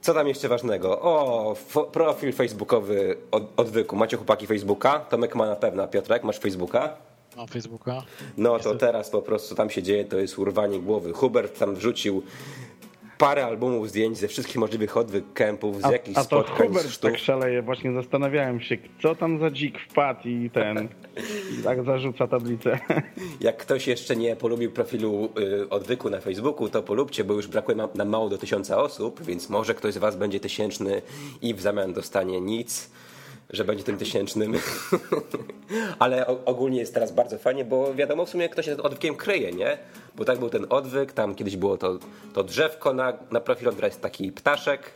Co tam jeszcze ważnego? O, profil facebookowy od, odwyku. Macie chłopaki Facebooka? Tomek ma na pewno. Piotrek, masz Facebooka? Mam Facebooka. No to teraz po prostu tam się dzieje, to jest urwanie głowy. Hubert tam wrzucił parę albumów zdjęć ze wszystkich możliwych odwyk kempów, z A, jakichś a to spotkań, Hubert tak szaleje, właśnie zastanawiałem się, co tam za dzik wpadł i ten, i tak zarzuca tablicę. Jak ktoś jeszcze nie polubił profilu y, odwyku na Facebooku, to polubcie, bo już brakuje nam mało do tysiąca osób, więc może ktoś z was będzie tysięczny i w zamian dostanie nic, że będzie tym tysięcznym. Ale ogólnie jest teraz bardzo fajnie, bo wiadomo w sumie, kto się odwykiem kryje, nie? Bo tak był ten odwyk, tam kiedyś było to, to drzewko na, na profilu, taki ptaszek.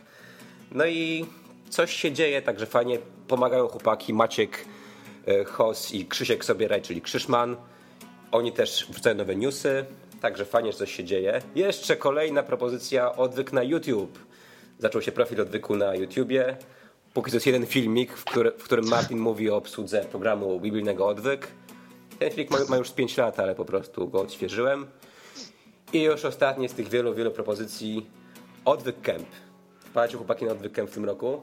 No i coś się dzieje, także fajnie pomagają chłopaki Maciek, e, Hos i Krzysiek Sobieraj, czyli Krzyszman. Oni też wrzucają nowe newsy, także fajnie, że coś się dzieje. Jeszcze kolejna propozycja odwyk na YouTube. Zaczął się profil odwyku na YouTubie. Póki co jest jeden filmik, w, który, w którym Martin mówi o obsłudze programu biblijnego odwyk. Ten filmik ma, ma już 5 lat, ale po prostu go odświeżyłem. I już ostatni z tych wielu, wielu propozycji odwyk camp. Wpadacie chłopaki na odwyk camp w tym roku?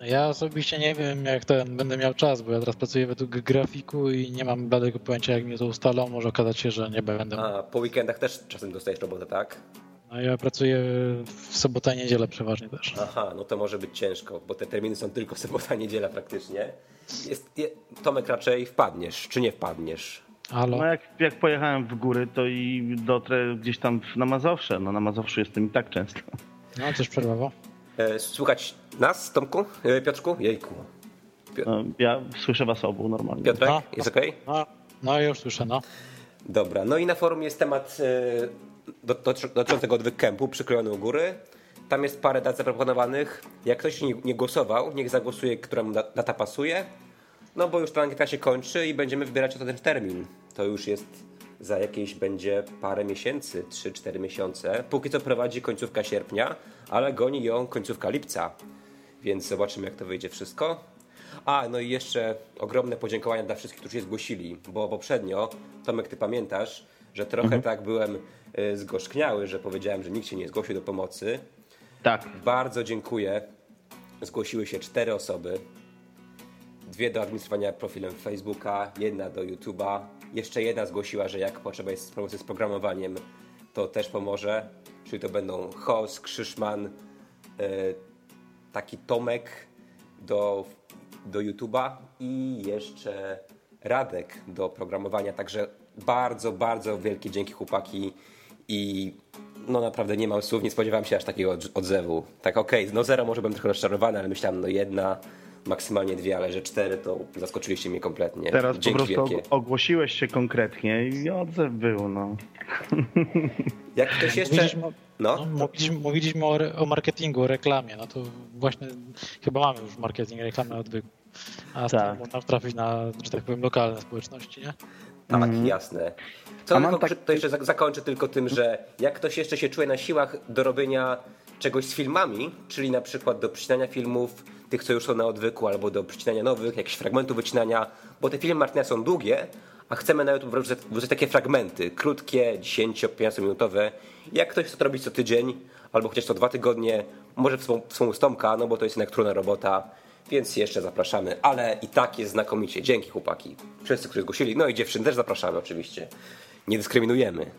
Ja osobiście nie wiem, jak ten będę miał czas, bo ja teraz pracuję według grafiku i nie mam bladego pojęcia, jak mnie to ustalą. Może okazać się, że nie będę. A po weekendach też czasem dostajesz robotę, tak? No ja pracuję w sobotę i niedzielę przeważnie też. Aha, no to może być ciężko, bo te terminy są tylko sobota, niedziela praktycznie. Jest, je, Tomek raczej wpadniesz, czy nie wpadniesz? Halo? No jak, jak pojechałem w góry, to i dotrę gdzieś tam na Mazowsze. No na Mazowszu jestem i tak często. No, coś przerwało. E, słuchać nas, Tomku? E, Piotrku? Jejku. No, ja słyszę was obu normalnie. Piotrek, No. jest okej? No, no już słyszę, no. Dobra, no i na forum jest temat e, dotyczącego odwyk kempu przyklejony u góry. Tam jest parę dat zaproponowanych. Jak ktoś nie, nie głosował, niech zagłosuje, która mu da- data pasuje. No bo już ta ankieta się kończy i będziemy wybierać o ten termin. To już jest za jakieś będzie parę miesięcy, 3-4 miesiące. Póki co prowadzi końcówka sierpnia, ale goni ją końcówka lipca. Więc zobaczymy, jak to wyjdzie wszystko. A, no i jeszcze ogromne podziękowania dla wszystkich, którzy się zgłosili, bo poprzednio, Tomek, ty pamiętasz, że trochę tak byłem zgorzkniały, że powiedziałem, że nikt się nie zgłosił do pomocy. Tak. Bardzo dziękuję. Zgłosiły się cztery osoby. Dwie do administrowania profilem Facebooka, jedna do YouTube'a. Jeszcze jedna zgłosiła, że jak potrzeba jest pomocy z programowaniem, to też pomoże. Czyli to będą Hos, Krzyszman, y, taki Tomek do, do YouTube'a i jeszcze Radek do programowania. Także bardzo, bardzo wielkie dzięki chłopaki i no naprawdę nie mam słów, nie spodziewałem się aż takiego od- odzewu. Tak okej, no zero może byłem trochę rozczarowany, ale myślałem no jedna, maksymalnie dwie, ale że cztery to zaskoczyliście mnie kompletnie. Teraz Dzięki po prostu wielkie. og- ogłosiłeś się konkretnie i odzew był, no. Jak ktoś jeszcze... Mówiliśmy, No, no, mówiliśmy, mówiliśmy o, re, o marketingu, o reklamie. No to właśnie chyba mamy już marketing, reklamę odwyku. A z Tak. można trafić na, że tak powiem, lokalne społeczności, nie? Tak, jasne. Co tylko, tak- to jeszcze zak- zakończę tylko tym, że jak ktoś jeszcze się czuje na siłach do robienia czegoś z filmami, czyli na przykład do przycinania filmów, tych co już są na odwyku, albo do przycinania nowych, jakichś fragmentów wycinania, bo te filmy Martina są długie, a chcemy na YouTube wrzucać, takie fragmenty, krótkie, 10-15 minutowe. Jak ktoś chce to robić co tydzień, albo chociaż co dwa tygodnie, może w swą, w swą Tomka, no bo to jest jednak trudna robota, więc jeszcze zapraszamy, ale i tak jest znakomicie. Dzięki chłopaki. Wszyscy, którzy zgłosili. No i dziewczyny też zapraszamy oczywiście. Nie dyskryminujemy.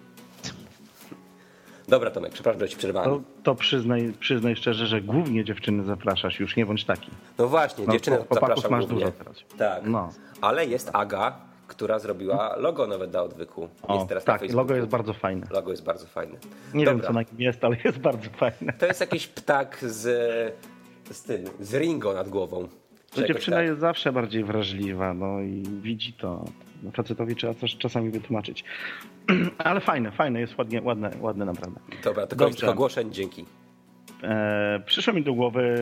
Dobra Tomek, przepraszam, że ci przerwałem. To, to przyznaj, przyznaj szczerze, że głównie dziewczyny zapraszasz, już nie bądź taki. No właśnie, No, dziewczyny zapraszam masz głównie. dużo teraz. Tak. No. Ale jest Aga, która zrobiła logo nowe dla odwyku. O, jest teraz tak, logo jest bardzo fajne. Logo jest bardzo fajne. Nie Dobra. wiem, co na nim jest, ale jest bardzo fajne. To jest jakiś ptak z, z tym, z Ringo nad głową. To dziewczyna tak. jest zawsze bardziej wrażliwa, no i widzi to. No, Facetowi trzeba coś czasami wytłumaczyć. Ale fajne, fajne, jest ładnie, ładne, ładne naprawdę. Dobra, to koniec ogłoszeń, dzięki. E, przyszło mi do głowy,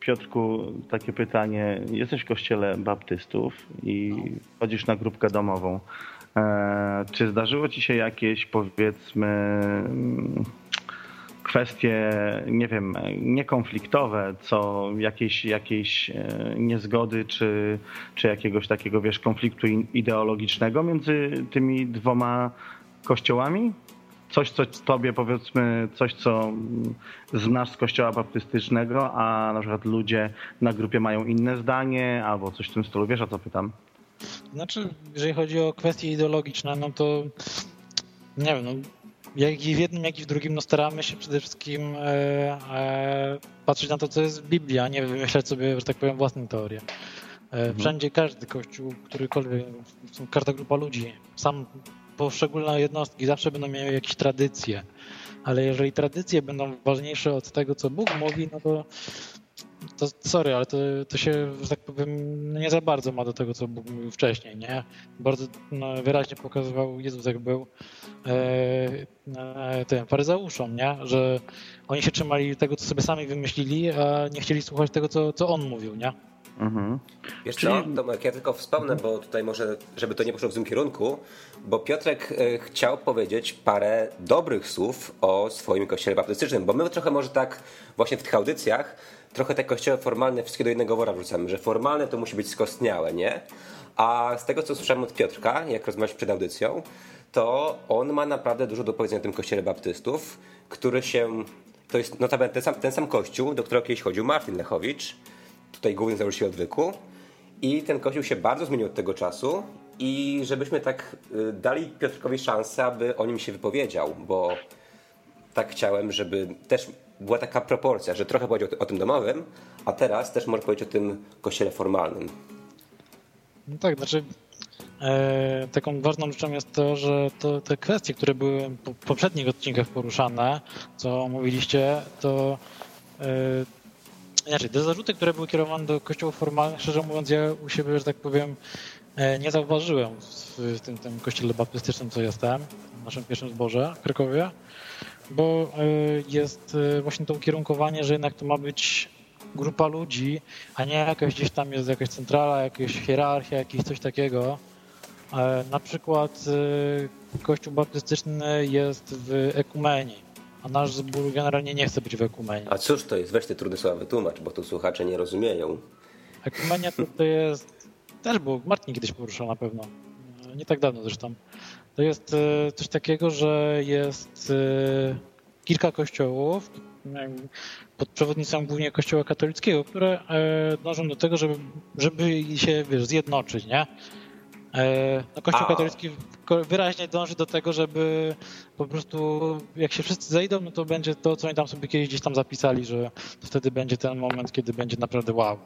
Piotrku, takie pytanie. Jesteś w kościele baptystów i chodzisz na grupkę domową. E, czy zdarzyło ci się jakieś, powiedzmy, kwestie, nie wiem, niekonfliktowe, co jakieś, jakieś e, niezgody, czy, czy jakiegoś takiego, wiesz, konfliktu ideologicznego między tymi dwoma kościołami? Coś, co tobie powiedzmy, coś, co znasz z kościoła baptystycznego, a na przykład ludzie na grupie mają inne zdanie, albo coś w tym stylu. Wiesz o co pytam? Znaczy, jeżeli chodzi o kwestie ideologiczne, no to nie wiem, no, jak i w jednym, jak i w drugim no staramy się przede wszystkim e, e, patrzeć na to, co jest w Biblii, a nie wymyślać sobie, że tak powiem, własne teorie. Mhm. Wszędzie każdy kościół, którykolwiek, każda grupa ludzi, sam poszczególne jednostki zawsze będą miały jakieś tradycje, ale jeżeli tradycje będą ważniejsze od tego, co Bóg mówi, no to to sorry, ale to, to się, że tak powiem, nie za bardzo ma do tego, co Bóg mówił wcześniej, nie? Bardzo no, wyraźnie pokazywał Jezus, jak był e, e, tym faryzeuszom, nie? Że oni się trzymali tego, co sobie sami wymyślili, a nie chcieli słuchać tego, co, co On mówił, nie? Mhm. Wiesz co, Tomek, ja tylko wspomnę, bo tutaj może, żeby to nie poszło w tym kierunku, bo Piotrek e, chciał powiedzieć parę dobrych słów o swoim kościele baptystycznym, bo my trochę może tak właśnie w tych audycjach trochę te kościoły formalne wszystkie do jednego wora wrzucamy, że formalne to musi być skostniałe, nie? A z tego, co słyszałem od Piotrka, jak rozmawiać przed audycją, to on ma naprawdę dużo do powiedzenia o tym kościele baptystów, który się, to jest notabene ten sam, ten sam kościół, do którego kiedyś chodził Martin Lechowicz, tutaj główny założyciel odwyku i ten kościół się bardzo zmienił od tego czasu i żebyśmy tak y, dali Piotrkowi szansę, aby o nim się wypowiedział, bo tak chciałem, żeby też była taka proporcja, że trochę powiedział o tym domowym, a teraz też może powiedzieć o tym kościele formalnym. No tak, znaczy e, taką ważną rzeczą jest to, że to, te kwestie, które były w poprzednich odcinkach poruszane, co mówiliście, to e, inaczej, te zarzuty, które były kierowane do kościołów formalnych, szczerze mówiąc, ja u siebie, że tak powiem, e, nie zauważyłem w, tym, tym kościele baptystycznym, co jestem, w naszym pierwszym zborze w Krakowie bo e, jest e, właśnie to ukierunkowanie, że jednak to ma być grupa ludzi, a nie jakaś gdzieś tam jest jakaś centrala, jakaś hierarchia, jakieś coś takiego. E, na przykład Kościół baptystyczny jest w ekumenii, a nasz zbór generalnie nie chce być w ekumenii. A cóż to jest? Weź te trudne słowa wytłumacz, bo tu słuchacze nie rozumieją. Ekumenia to, to jest, też było, Martin kiedyś poruszał na pewno, nie tak dawno zresztą. To jest e, coś takiego, że jest e, kilka kościołów pod przewodnictwem głównie kościoła katolickiego, które e, dążą do tego, żeby, żeby się wiesz, zjednoczyć, nie? No, Kościół A. katolicki wyraźnie dąży do tego, żeby po prostu jak się wszyscy zejdą, no to będzie to, co oni tam sobie kiedyś gdzieś tam zapisali, że to wtedy będzie ten moment, kiedy będzie naprawdę wow.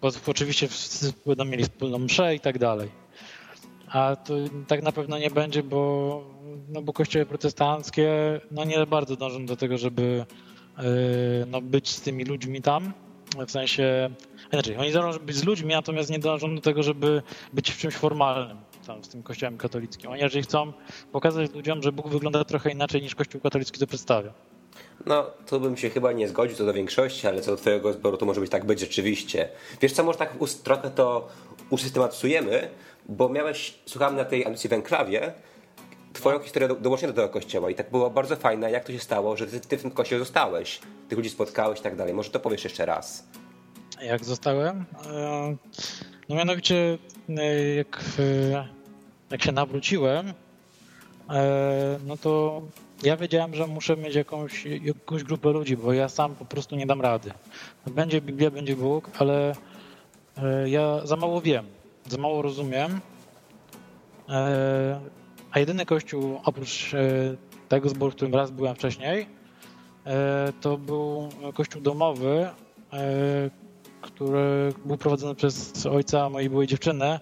Bo oczywiście wszyscy będą mieli wspólną mszę i tak dalej. A to tak na pewno nie będzie, bo, no bo kościoły protestanckie no nie bardzo dążą do tego, żeby yy, no być z tymi ludźmi tam. W sensie, inaczej, oni dążą być z ludźmi, natomiast nie dążą do tego, żeby być w czymś formalnym tam z tym kościołem katolickim. Oni jeżeli chcą pokazać ludziom, że Bóg wygląda trochę inaczej niż kościół katolicki to przedstawia. No, tu bym się chyba nie zgodził co do większości, ale co do twojego zboru to może być tak być rzeczywiście. Wiesz co, może tak trochę to usystematyzujemy, bo miałeś, słuchałem na tej audycji w Enklawie, twoją historię do, dołącznie do tego kościoła i tak było bardzo fajne, jak to się stało, że ty, ty w tym kościele zostałeś, tych ludzi spotkałeś i tak dalej. Może to powiesz jeszcze raz. Jak zostałem? E, no mianowicie, e, jak, e, jak się nawróciłem, no to ja wiedziałem, że muszę mieć jakąś, jakąś grupę ludzi, bo ja sam po prostu nie dam rady. Będzie Biblia, będzie Bóg, ale ja za mało wiem za mało rozumiem. E, a jedyny kościół oprócz e, tego zboru, w którym raz byłem wcześniej, e, to był kościół domowy, który był prowadzony przez ojca mojej byłej dziewczyny.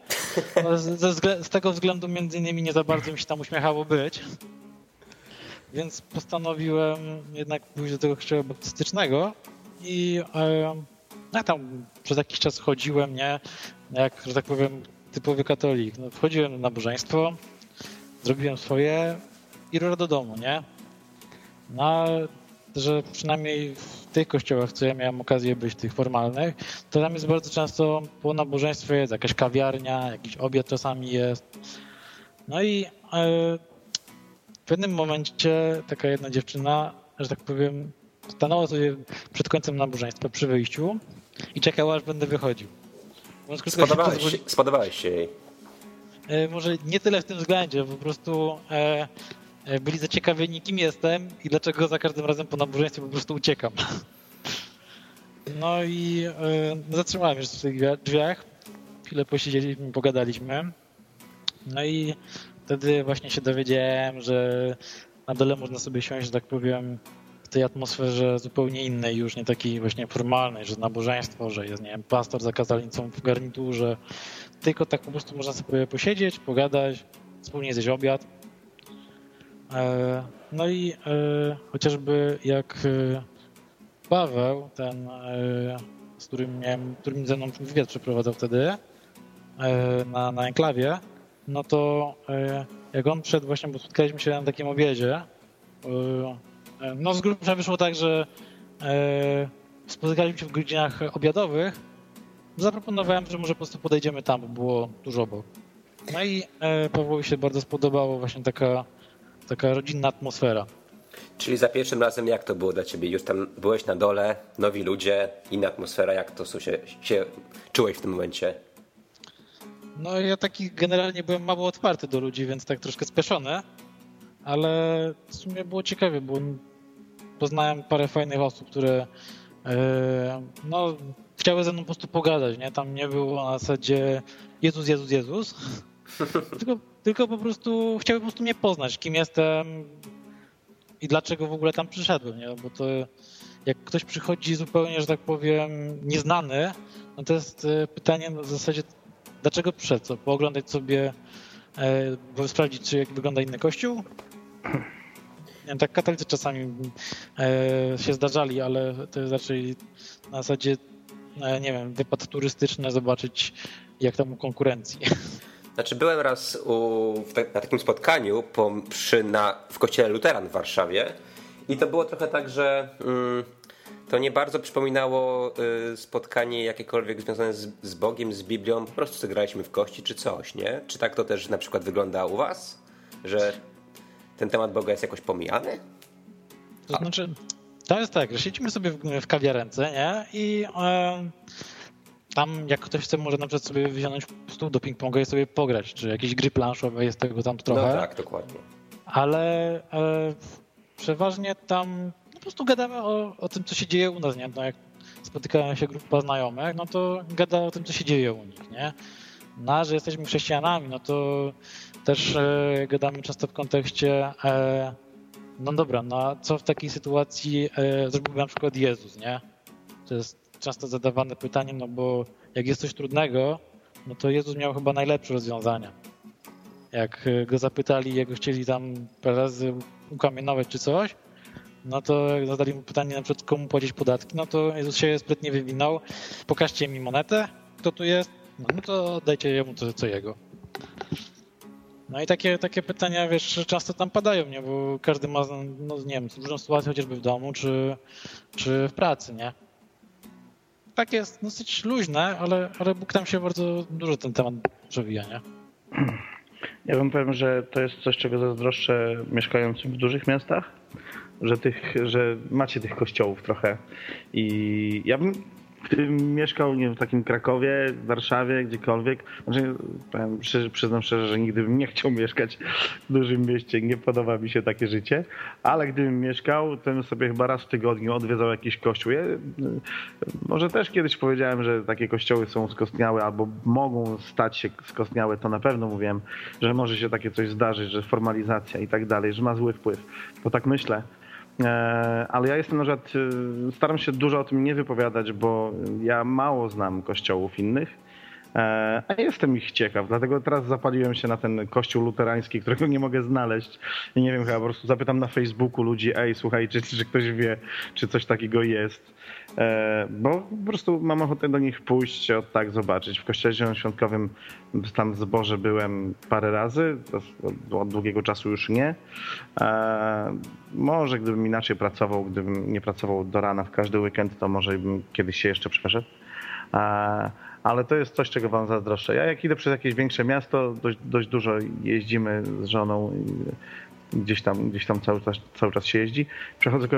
No, z, z, tego względu między innymi nie za bardzo mi się tam uśmiechało być. Więc postanowiłem jednak pójść do tego kościoła baptystycznego i ja tam przez jakiś czas chodziłem, nie? Jak, że tak powiem, typowy katolik. No, wchodziłem na nabożeństwo, zrobiłem swoje i rura do domu, nie? No, że przynajmniej w tych kościołach, co ja miałem okazję być, tych formalnych, to tam jest bardzo często po nabożeństwie jest jakaś kawiarnia, jakiś obiad czasami jest. No i yy, w pewnym momencie taka jedna dziewczyna, że tak powiem, stanęła sobie przed końcem nabożeństwa przy wyjściu i czekała, aż będę wychodził. Spodobałeś, się, spodobałeś się jej. E, może nie tyle w tym względzie, po prostu e, e, byli zaciekawieni, kim jestem i dlaczego za każdym razem po nabożeństwie po prostu uciekam. No i e, zatrzymałem się w tych drzwiach. Chwilę posiedzieliśmy, pogadaliśmy. No i wtedy właśnie się dowiedziałem, że na dole można sobie siąść, że tak powiem, tej atmosferze zupełnie innej, już nie takiej właśnie formalnej, że nabożeństwo, że jest, nie wiem, pastor za kazalicą w garniturze, tylko tak po prostu można sobie posiedzieć, pogadać, wspólnie zjeść obiad. E, no i e, chociażby jak e, Paweł, ten, z którym miałem, którym ze mną wywiad przeprowadzał wtedy na, na enklawie, no to jak on przed właśnie, bo spotkaliśmy się na takim obiedzie, no z grubsza wyszło tak, że spotykaliśmy się w godzinach obiadowych, zaproponowałem, że może po prostu podejdziemy tam, bo było dużo obok. No i Pawłowi się bardzo spodobało właśnie taka taka rodzinna atmosfera. Czyli za pierwszym razem jak to było dla ciebie? Już tam byłeś na dole, nowi ludzie, inna atmosfera, jak to się, się czułeś w tym momencie? No ja taki generalnie byłem mało otwarty do ludzi, więc tak troszkę spieszony, ale w sumie było ciekawie, bo poznałem parę fajnych osób, które e, no, chciały ze mną po prostu pogadać, nie? Tam nie było na zasadzie Jezus, Jezus, Jezus, tylko, tylko po prostu chciałby po prostu mnie poznać, kim jestem i dlaczego w ogóle tam przyszedłem, nie? Bo to jak ktoś przychodzi zupełnie, że tak powiem, nieznany, no to jest e, pytanie w zasadzie, dlaczego przyszedł? Co, pooglądać sobie, e, sprawdzić, czy jak wygląda inny kościół? Nie tak katolicy czasami e, się zdarzali, ale to jest raczej na zasadzie, e, nie wiem, wypad turystyczny, zobaczyć jak tam u konkurencji. Znaczy byłem raz u, na takim spotkaniu po, przy, na, w kościele Luteran w Warszawie i to było trochę tak, że mm, to nie bardzo przypominało y, spotkanie jakiekolwiek związane z, z, Bogiem, z Biblią. Po prostu zagraliśmy w kości czy coś, nie? Czy tak to też na przykład wygląda u was? Że ten temat Boga jest jakoś pomijany? To znaczy, to jest tak, że siedzimy sobie w, w kawiarence, nie? I... Yy tam jak ktoś chce, może na przykład sobie wziąć stół do ping-ponga i sobie pograć, czy jakieś gry planszowe, jest tego tam trochę. No tak, dokładnie. Ale e, przeważnie tam po prostu gadamy o, o tym, co się dzieje u nas, nie? No jak spotykają się grupa znajomych, no to gada o tym, co się dzieje u nich, nie? No, że jesteśmy chrześcijanami, no to też e, gadamy często w kontekście e, no dobra, no co w takiej sytuacji e, zrobił na przykład Jezus, nie? To jest często zadawane pytanie, no bo jak jest coś trudnego, no to Jezus miał chyba najlepsze rozwiązania. Jak go zapytali, jak go chcieli tam parę razy ukamienować czy coś, no to zadali mu pytanie na przykład komu płacić podatki, no to Jezus się sprytnie wywinął, pokażcie mi monetę, kto tu jest, no, no to dajcie jemu co, co jego. No i takie, takie pytania, wiesz, często tam padają, nie? Bo każdy ma, no nie wiem, różną sytuację chociażby w domu czy, czy w pracy, nie? tak jest dosyć luźne, ale, ale Bóg tam się bardzo dużo ten temat przewija, nie? Ja wam powiem, że to jest coś, czego zazdroszczę mieszkającym w dużych miastach, że, tych, że macie tych kościołów trochę. I ja bym gdybym mieszkał nie w takim Krakowie, Warszawie, gdziekolwiek, znaczy, powiem, przyznam szczerze, że nigdy bym nie chciał mieszkać w dużym mieście, nie podoba mi się takie życie, ale gdybym mieszkał, to bym sobie chyba raz w tygodniu odwiedzał jakiś kościół. Ja, może też kiedyś powiedziałem, że takie kościoły są skostniałe albo mogą stać się skostniałe, to na pewno mówiłem, że może się takie coś zdarzyć, że formalizacja i tak dalej, że ma zły wpływ. Bo tak myślę, E, ale ja jestem na przykład, e, staram się dużo o tym nie wypowiadać, bo ja mało znam kościołów innych, e, a jestem ich ciekaw, dlatego teraz zapaliłem się na ten kościół luterański, którego nie mogę znaleźć i nie wiem, chyba po prostu zapytam na Facebooku ludzi, ej, słuchaj, czy, czy ktoś wie, czy coś takiego jest. E, bo po prostu mam ochotę do nich pójść, od tak zobaczyć. W kościele zielonoświątkowym tam zboże byłem parę razy, od długiego czasu już nie. E, może gdybym inaczej pracował, gdybym nie pracował do rana w każdy weekend, to może bym kiedyś się jeszcze przeszedł. Ale to jest coś, czego wam zazdroszczę. Ja jak idę przez jakieś większe miasto, dość, dość dużo jeździmy z żoną gdzieś tam, gdzieś tam cały, czas, cały czas się jeździ. Przechodzę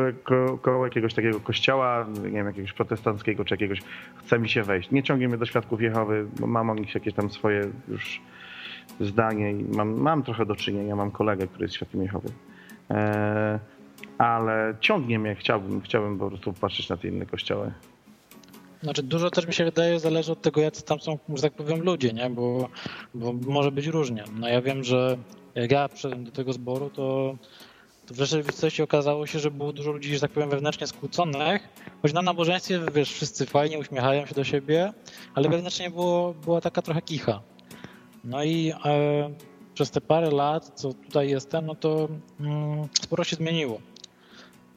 koło, jakiegoś takiego kościoła, nie wiem, jakiegoś protestanckiego czy jakiegoś, chce mi się wejść. Nie ciągnie mnie do świadków Jehowy, bo mam o nich jakieś tam swoje już zdanie i mam, mam trochę do czynienia, mam kolegę, który jest świadkiem Jehowy. E, ale ciągnie mnie, chciałbym, chciałbym po prostu patrzeć na te inne kościoły. Znaczy dużo też mi się wydaje zależy od tego, jak tam są, że tak powiem, ludzie, nie? Bo, bo może być różnie. No ja wiem, że jak ja przyszedłem do tego zboru, to to w rzeczywistości okazało się, że było dużo ludzi, że tak powiem, wewnętrznie skłóconych, choć na nabożeństwie, wiesz, wszyscy fajnie uśmiechają się do siebie, ale wewnętrznie było, była taka trochę kicha. No i e, przez te parę lat, co tutaj jestem, no to mm, sporo się zmieniło.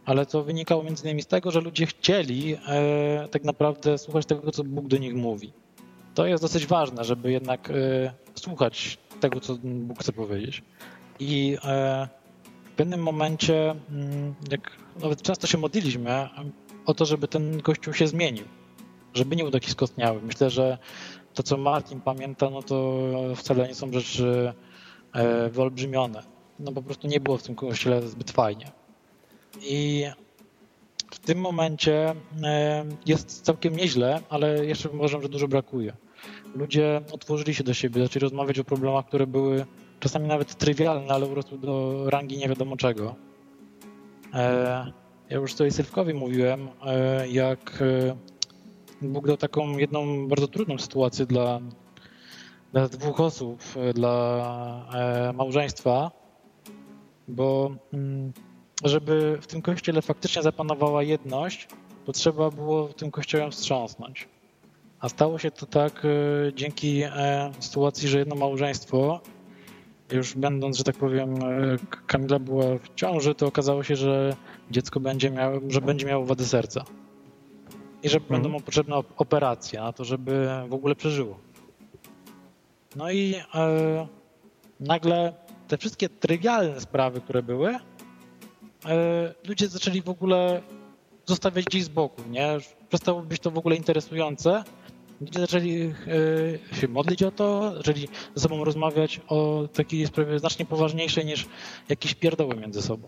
Ale to wynikało między innymi z tego, że ludzie chcieli e, tak naprawdę słuchać tego, co Bóg do nich mówi. To jest dosyć ważne, żeby jednak e, słuchać tego, co Bóg chce powiedzieć. I e, w pewnym momencie, mm, jak nawet często się modliliśmy o to, żeby ten kościół się zmienił, żeby nie był taki skostniały. Myślę, że to, co Martin pamięta, no to wcale nie są rzeczy e, wyolbrzymione. No po prostu nie było w tym kościele zbyt fajnie. I w tym momencie e, jest całkiem nieźle, ale jeszcze uważam, że dużo brakuje. Ludzie otworzyli się do siebie, zaczęli rozmawiać o problemach, które były czasami nawet trywialne, ale urosły do rangi nie wiadomo czego. E, ja już tutaj Sylwkowi mówiłem, jak Bóg dał taką jedną bardzo trudną sytuację dla, dla dwóch osób, dla e, małżeństwa, bo mm, żeby w tym kościele faktycznie zapanowała jedność, to trzeba było tym kościołem wstrząsnąć. A stało się to tak e, dzięki e, sytuacji, że jedno małżeństwo, już będąc, że tak powiem, Kamila była w ciąży, to okazało się, że dziecko będzie miało, że będzie miało wady serca i że mhm. będą mu potrzebne operacje na to, żeby w ogóle przeżyło. No i e, nagle te wszystkie trywialne sprawy, które były, e, ludzie zaczęli w ogóle zostawiać gdzieś z boku, nie? Przestało być to w ogóle interesujące. Ludzie zaczęli e, się modlić o to, zaczęli ze sobą rozmawiać o takiej sprawie znacznie poważniejszej niż jakieś pierdoły między sobą.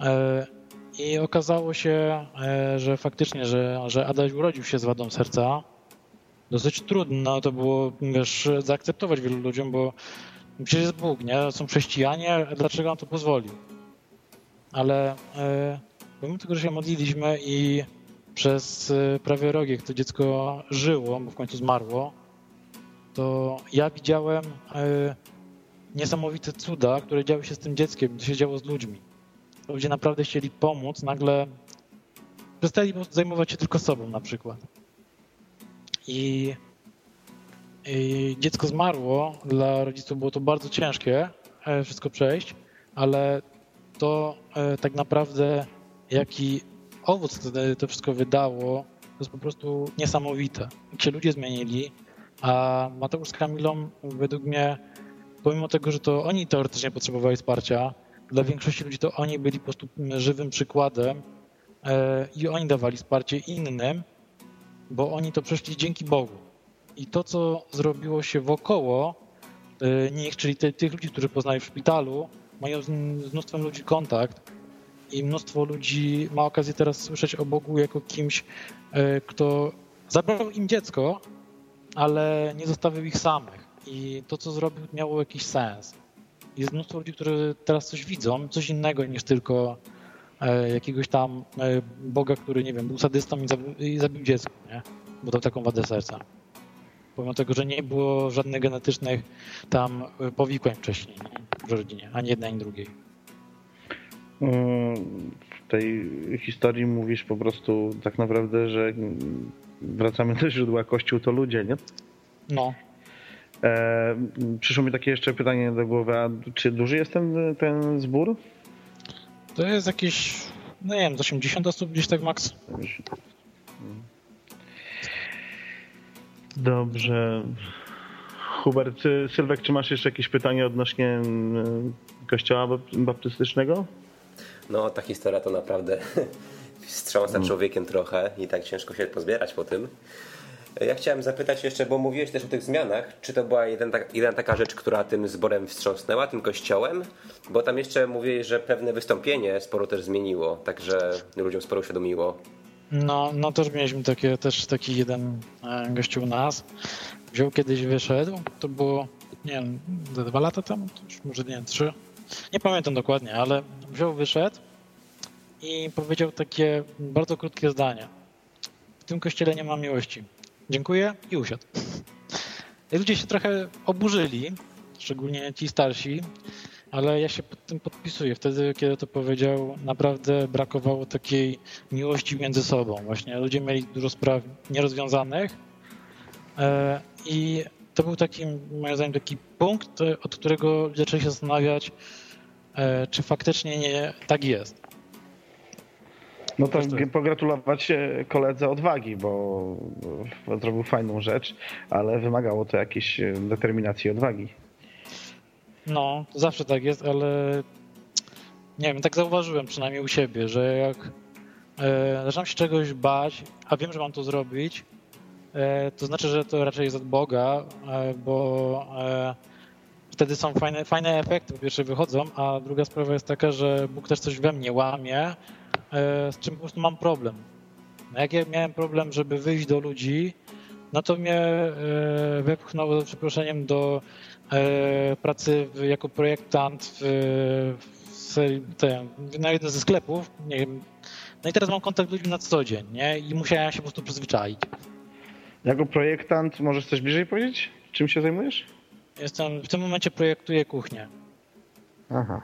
E, i okazało się, e, że faktycznie, że, że Adaś urodził się z wadą serca. Dosyć trudno to było, wiesz, zaakceptować wielu ludziom, bo przecież jest Bóg, nie? Są chrześcijanie, dlaczego on to pozwolił? Ale e, pomimo tego, że się modliliśmy i przez e, prawie rok, jak to dziecko żyło, bo w końcu zmarło, to ja widziałem e, niesamowite cuda, które działy się z tym dzieckiem, to się działo z ludźmi ludzie naprawdę chcieli pomóc, nagle przestali zajmować się tylko sobą na przykład. I, I, dziecko zmarło, dla rodziców było to bardzo ciężkie wszystko przejść, ale to e, tak naprawdę jaki owoc to wszystko wydało, to jest po prostu niesamowite. Jak się ludzie zmienili, a Mateusz z Kamilą według mnie, pomimo tego, że to oni teoretycznie potrzebowali wsparcia, dla większości ludzi to oni byli po prostu żywym przykładem e, i oni dawali wsparcie innym, bo oni to przeszli dzięki Bogu. I to, co zrobiło się wokoło e, nich, czyli te, tych ludzi, którzy poznali w szpitalu, mają z, z mnóstwem ludzi kontakt i mnóstwo ludzi ma okazję teraz słyszeć o Bogu jako kimś, e, kto zabrał im dziecko, ale nie zostawił ich samych. I to, co zrobił, miało jakiś sens jest mnóstwo ludzi, którzy teraz coś widzą, coś innego niż tylko e, jakiegoś tam e, Boga, który, nie wiem, był sadystą i zabił, i zabił dziecko, nie? Bo to taką wadę serca. Pomimo tego, że nie było żadnych genetycznych tam e, powikłań wcześniej nie? w rodzinie, ani jednej, ani drugiej. W tej historii mówisz po prostu tak naprawdę, że wracamy do źródła Kościół to ludzie, nie? No. E, przyszło mi takie jeszcze pytanie do głowy, a czy duży jest ten, ten zbór? To jest jakieś, no nie wiem, 80 osób gdzieś tak max. Dobrze. Hubert, Sylwek, czy masz jeszcze jakieś pytanie odnośnie mm, kościoła baptystycznego? No, ta historia to naprawdę wstrząsa mm. człowiekiem trochę i tak ciężko się pozbierać po tym. Ja chciałem zapytać jeszcze, bo mówiłeś też o tych zmianach, czy to była jeden, jeden taka rzecz, która tym zborem wstrząsnęła, tym kościołem? Bo tam jeszcze mówiłeś, że pewne wystąpienie sporo też zmieniło, także ludziom sporo uświadomiło. No, no też mieliśmy takie, też taki jeden e, gościu u nas. Wziął kiedyś, wyszedł, to było, nie wiem, dwa lata temu, może nie, trzy. Nie pamiętam dokładnie, ale wziął, wyszedł i powiedział takie bardzo krótkie zdanie. W tym kościele nie ma miłości dziękuję i usiadł. I ludzie się trochę oburzyli, szczególnie ci starsi, ale ja się pod tym podpisuję. Wtedy, kiedy to powiedział, naprawdę brakowało takiej miłości między sobą. Właśnie ludzie mieli dużo spraw nierozwiązanych e, i to był taki, moim zdaniem, taki punkt, od którego zaczęli się zastanawiać, e, czy faktycznie nie tak jest. No to pogratulować koledze odwagi, bo, bo zrobił fajną rzecz, ale wymagało to jakiejś determinacji odwagi. No, zawsze tak jest, ale nie wiem, tak zauważyłem przynajmniej u siebie, że jak e, zaczynam się czegoś bać, a wiem, że mam to zrobić, e, to znaczy, że to raczej jest od Boga, e, bo e, wtedy są fajne, fajne efekty, po pierwsze wychodzą, a druga sprawa jest taka, że Bóg też coś we mnie łamie, e, z czym po prostu mam problem. No jak ja miałem problem, żeby wyjść do ludzi, no to mnie e, wepchnął, przeproszeniem, do pracy jako projektant w, w, te, na jednym ze sklepów. Nie wiem. No i teraz mam kontakt z ludźmi na co dzień, nie? I musiałem się po prostu przyzwyczaić. Jako projektant możesz coś bliżej powiedzieć? Czym się zajmujesz? Jestem, w tym momencie projektuję kuchnię. Aha.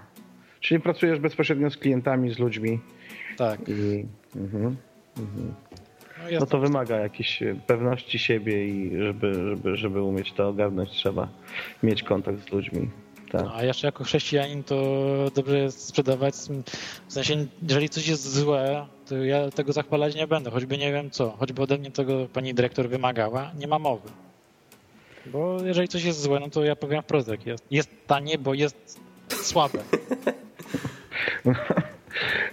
Czyli pracujesz bezpośrednio z klientami, z ludźmi. Tak. I, mhm, mhm. No, no to wymaga jakiejś e, pewności siebie i żeby, żeby, żeby umieć to ogarnąć, trzeba mieć kontakt z ludźmi. Tak. No, a jeszcze jako chrześcijanin to dobrze jest sprzedawać. W sensie, jeżeli coś jest złe, to ja tego zachwalać nie będę, choćby nie wiem co, choćby ode mnie tego pani dyrektor wymagała, nie ma mowy. Bo jeżeli coś jest złe, no to ja powiem wprost, jak jest. Jest tanie, bo jest słabe.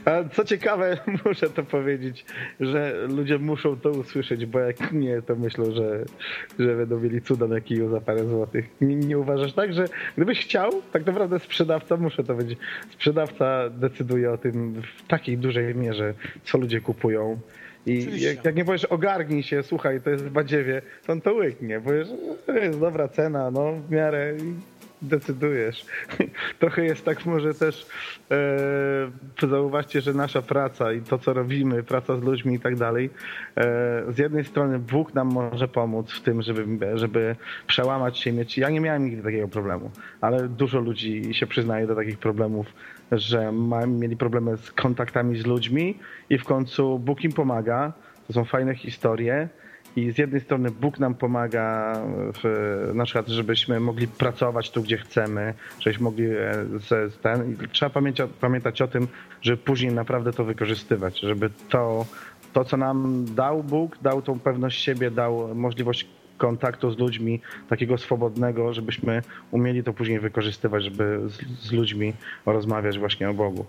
A co ciekawe, muszę to powiedzieć, że ludzie muszą to usłyszeć, bo jak nie, to myślą, że, że będą mieli cuda na kiju za parę złotych. Nie, nie uważasz tak, że gdybyś chciał, tak naprawdę sprzedawca, muszę to powiedzieć, sprzedawca decyduje o tym w takiej dużej mierze, co ludzie kupują. I jak, jak, nie powiesz, ogarnij się, słuchaj, to jest w badziewie, to on to łyknie. Powiesz, to jest dobra cena, no w miarę decydujesz. Trochę jest tak może też, e, zauważcie, że nasza praca i to, co robimy, praca z ludźmi i tak dalej, e, z jednej strony Bóg nam może pomóc w tym, żeby, żeby przełamać się mieć... Ja nie miałem nigdy takiego problemu, ale dużo ludzi się przyznaje do takich problemów, że ma, mieli problemy z kontaktami z ludźmi i w końcu Bóg im pomaga. To są fajne historie i z jednej strony Bóg nam pomaga, w, na przykład, żebyśmy mogli pracować tu, gdzie chcemy, żebyśmy mogli e, z, z ten. I trzeba pamiętać, pamiętać o tym, żeby później naprawdę to wykorzystywać, żeby to, to, co nam dał Bóg, dał tą pewność siebie, dał możliwość kontaktu z ludźmi, takiego swobodnego, żebyśmy umieli to później wykorzystywać, żeby z, z ludźmi rozmawiać właśnie o Bogu.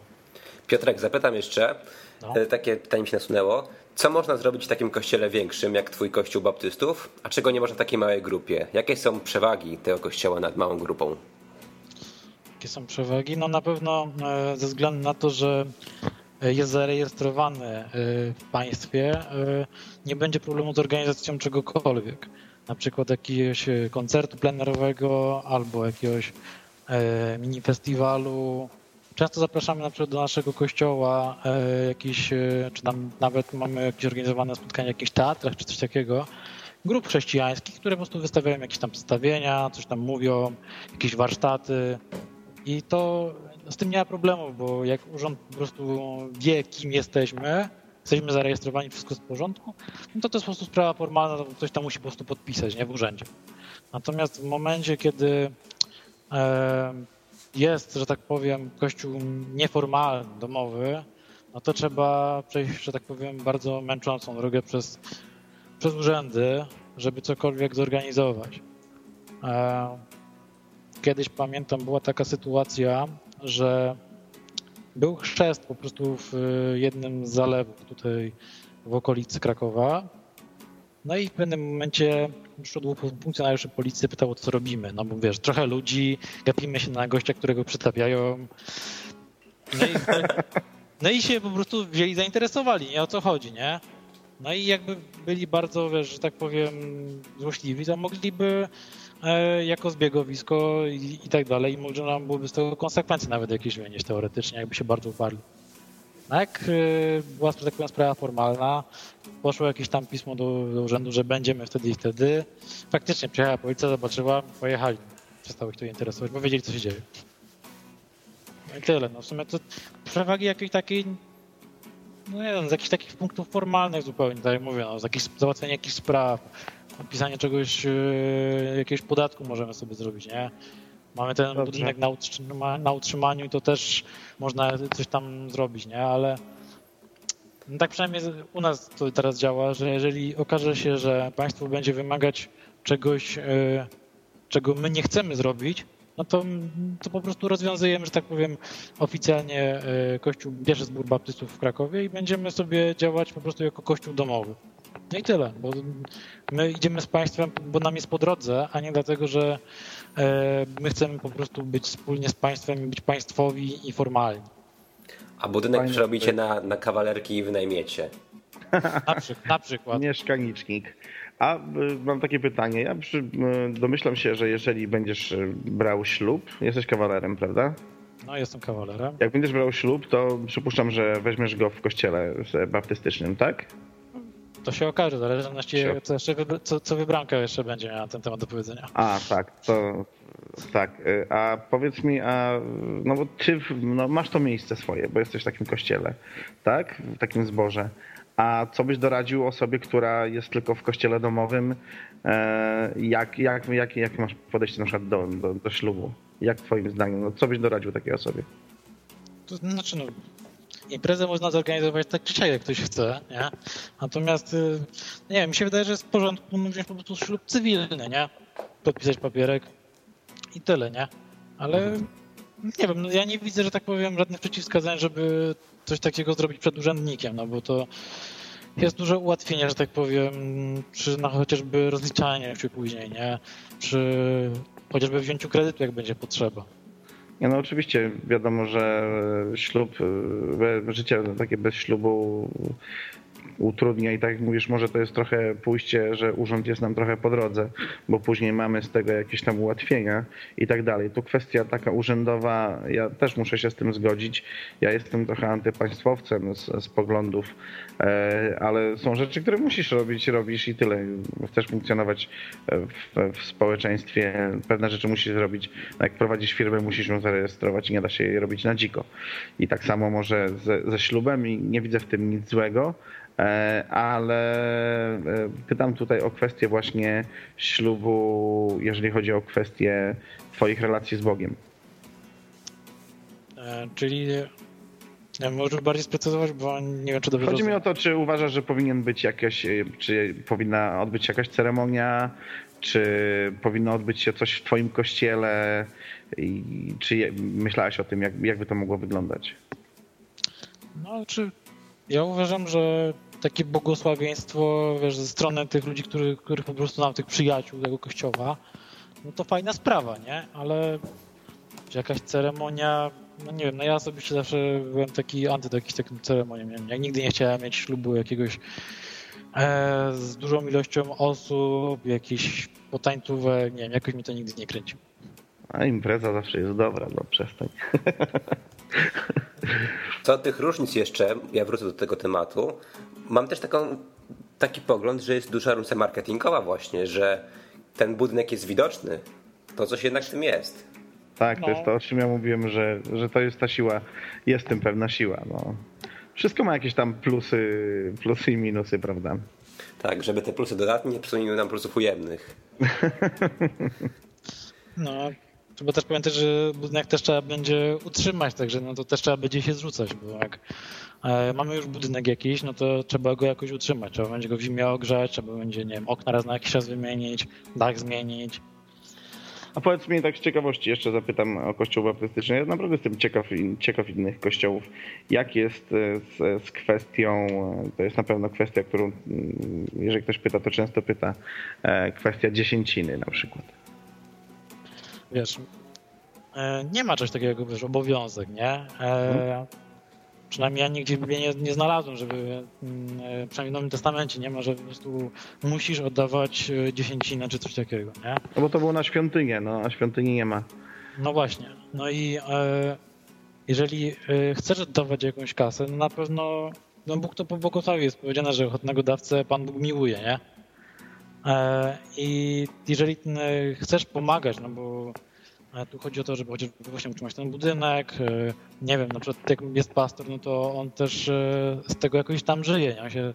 Piotrek, zapytam jeszcze, no. E, takie pytanie mi się nasunęło. Co można zrobić w takim kościele większym, jak twój kościół baptystów, a czego nie można w takiej małej grupie? Jakie są przewagi tego kościoła nad małą grupą? Jakie są przewagi? No na pewno e, ze względu na to, że jest zarejestrowany e, w państwie, nie będzie problemu z organizacją czegokolwiek. Na przykład jakiegoś koncertu plenerowego albo jakiegoś mini festiwalu, Często zapraszamy na przykład do naszego kościoła e, jakiś, e, czy tam nawet mamy jakieś organizowane spotkania w jakichś teatrach, czy coś takiego, grup chrześcijańskich, które po prostu wystawiają jakieś tam przedstawienia, coś tam mówią, jakieś warsztaty i to z tym nie ma problemu, bo jak urząd po prostu wie, kim jesteśmy, jesteśmy zarejestrowani, wszystko jest w porządku, no to to jest po prostu sprawa formalna, to ktoś tam musi po prostu podpisać, nie w urzędzie. Natomiast w momencie, kiedy e, jest, że tak powiem, kościół nieformalny, domowy, no to trzeba przejść, że tak powiem, bardzo męczącą drogę przez, przez urzędy, żeby cokolwiek zorganizować. E, kiedyś pamiętam, była taka sytuacja, że był chrzest po prostu w jednym z zalewów tutaj w okolicy Krakowa no i w pewnym momencie przyszedł funkcjonariusz policji, pytał, co robimy. No bo wiesz, trochę ludzi, gapimy się na gościa, którego przedstawiają. No i, no i się po prostu wzięli, zainteresowali, nie o co chodzi, nie? No i jakby byli bardzo, wiesz, że tak powiem, złośliwi, to mogliby e, jako zbiegowisko i, i, tak dalej, i można byłoby z tego konsekwencje nawet jakieś wynieść teoretycznie, jakby się bardzo uparli. Jak e, była, tak powiem, sprawa formalna, poszło jakieś tam pismo do, do, urzędu, że będziemy wtedy i wtedy. Faktycznie przyjechała policja, zobaczyła, pojechali. Przestało ich to interesować, bo wiedzieli, co się dzieje. No i tyle. No w sumie to przewagi jakiejś takiej, no nie wiem, z jakichś takich punktów formalnych zupełnie, tak jak mówię, no, z jakichś, załatwienia jakichś spraw, napisanie czegoś, yy, jakiegoś podatku możemy sobie zrobić, nie? Mamy ten Dobrze. budynek na, utrzyma, na utrzymaniu i to też można coś tam zrobić, nie? Ale no tak przynajmniej u nas to teraz działa, że jeżeli okaże się, że państwo będzie wymagać czegoś, yy, czego my nie chcemy zrobić, no to, to po prostu rozwiązujemy, że tak powiem, oficjalnie e, Kościół, pierwszy zbór baptystów w Krakowie i będziemy sobie działać po prostu jako Kościół domowy. No i tyle, bo my idziemy z państwem, bo nam jest po drodze, a nie dlatego, że e, my chcemy po prostu być wspólnie z państwem i być państwowi i formalni. A budynek Fajne. przerobicie na, na kawalerki i wynajmiecie. Na, przy, na przykład. Mieszkanicznik. A y, mam takie pytanie. Ja przy, y, domyślam się, że jeżeli będziesz y, brał ślub, jesteś kawalerem, prawda? No, jestem kawalerem. Jak będziesz brał ślub, to przypuszczam, że weźmiesz go w kościele baptystycznym, tak? To się okaże, w zależności Się- co, jeszcze wybr- co, co wybranka jeszcze będzie miała na ten temat do powiedzenia. A, tak, to tak. Y, A powiedz mi, a no bo ty w- no, masz to miejsce swoje, bo jesteś w takim kościele, tak? W takim zborze. A co byś doradził osobie, która jest tylko w kościele domowym? E, jak, jak, jak, jak masz podejście na przykład do, do, do ślubu? Jak twoim zdaniem? No, co byś doradził takiej osobie? To znaczy, no, imprezę można zorganizować tak czy jak ktoś chce, nie? Natomiast, y, nie wiem, mi się wydaje, że jest w porządku no, wziąć po prostu ślub cywilny, nie? Podpisać papierek i tyle, nie? Ale nie wiem, no, ja nie widzę, że tak powiem, żadnych przeciwwskazań, żeby coś takiego zrobić przed urzędnikiem, no bo to jest duże ułatwienie, że tak powiem, przy na chociażby rozliczaniu się później, nie? Przy chociażby wzięciu kredytu, jak będzie potrzeba. No oczywiście wiadomo, że ślub, e, życie takie bez ślubu utrudnia i tak jak mówisz, może to jest trochę pójście, że urząd jest nam trochę po drodze, bo później mamy z tego jakieś tam ułatwienia i tak dalej. Tu kwestia taka urzędowa, ja też muszę się z tym zgodzić. Ja jestem trochę antypaństwowcem z, z poglądów, e, ale są rzeczy, które musisz robić, robisz i tyle. Chcesz funkcjonować w, w społeczeństwie, pewne rzeczy musisz zrobić. Jak prowadzisz firmę, musisz ją zarejestrować i nie da się jej robić na dziko. I tak samo może ze, ze ślubem i nie widzę w tym nic złego, e, ale e, pytam tutaj o kwestię właśnie ślubu, jeżeli chodzi o kwestię twoich relacji z Bogiem. E, Czyli wiem, możesz bardziej sprecyzować, bo nie wiem, czy dobrze Chodzi mi rozumiem. o to, czy uważasz, że powinien być jakaś, e, czy powinna odbyć się jakaś ceremonia, czy powinno odbyć się coś w twoim kościele i czy myślałeś o tym, jak, jakby to mogło wyglądać? No, czy ja uważam, że takie błogosławieństwo, wiesz, ze strony tych ludzi, których, których po prostu mam tych przyjaciół tego kościoła, no to fajna sprawa, nie? Ale jakaś ceremonia, no nie wiem, no ja osobiście zawsze byłem taki anty do jakichś takich ceremonii. Nie wiem, ja nigdy nie chciałem mieć ślubu jakiegoś e, z dużą ilością osób, jakichś potańcówek, nie wiem, jakoś mi to nigdy nie kręci. A impreza zawsze jest dobra, no przestań. Co od tych różnic jeszcze, ja wrócę do tego tematu, mam też taką, taki pogląd, że jest duża różnica marketingowa właśnie, że ten budynek jest widoczny. To coś jednak w tym jest. Tak, to No. jest to, o czym ja mówiłem, że, że to jest ta siła, jest tym pewna siła. No. Wszystko ma jakieś tam plusy, plusy i minusy, prawda? Tak, żeby te plusy dodatnie nie przysuniły nam plusów ujemnych. No, trzeba też pamiętać, że budynek też trzeba będzie utrzymać, także no to też trzeba będzie się zrzucać, bo jak e, mamy już budynek jakiś, no to trzeba go jakoś utrzymać. Trzeba będzie go w zimie ogrzać, trzeba będzie, nie wiem, okna raz na jakiś czas wymienić, dach zmienić. A powiedz mi tak z ciekawości, jeszcze zapytam o kościół baptystyczny. Ja naprawdę jestem ciekaw, ciekaw innych kościołów. Jak jest e, z, z kwestią, e, to jest na pewno kwestia, którą mm, jeżeli ktoś pyta, to często pyta, kwestia dziesięciny na przykład. Wiesz, e, nie ma czegoś takiego, wiesz, obowiązek, nie? E, przynajmniej ja nigdzie nie, nie znalazłem, żeby, mm, e, przynajmniej w Nowym Testamencie nie ma, że po prostu musisz oddawać dziesięcinę czy coś takiego, nie? No bo to było na świątynię, no a świątyni nie ma. No właśnie. No i e, jeżeli chcesz oddawać jakąś kasę, no na pewno no Bóg to po błogosławie jest powiedziane, że ochotnego dawcę Pan Bóg miłuje, nie? E, I jeżeli e, chcesz pomagać, no bo Tu chodzi o to, żeby chociażby właśnie utrzymać ten budynek. Nie wiem, na przykład jak jest pastor, no to on też z tego jakoś tam żyje. Nie? Się,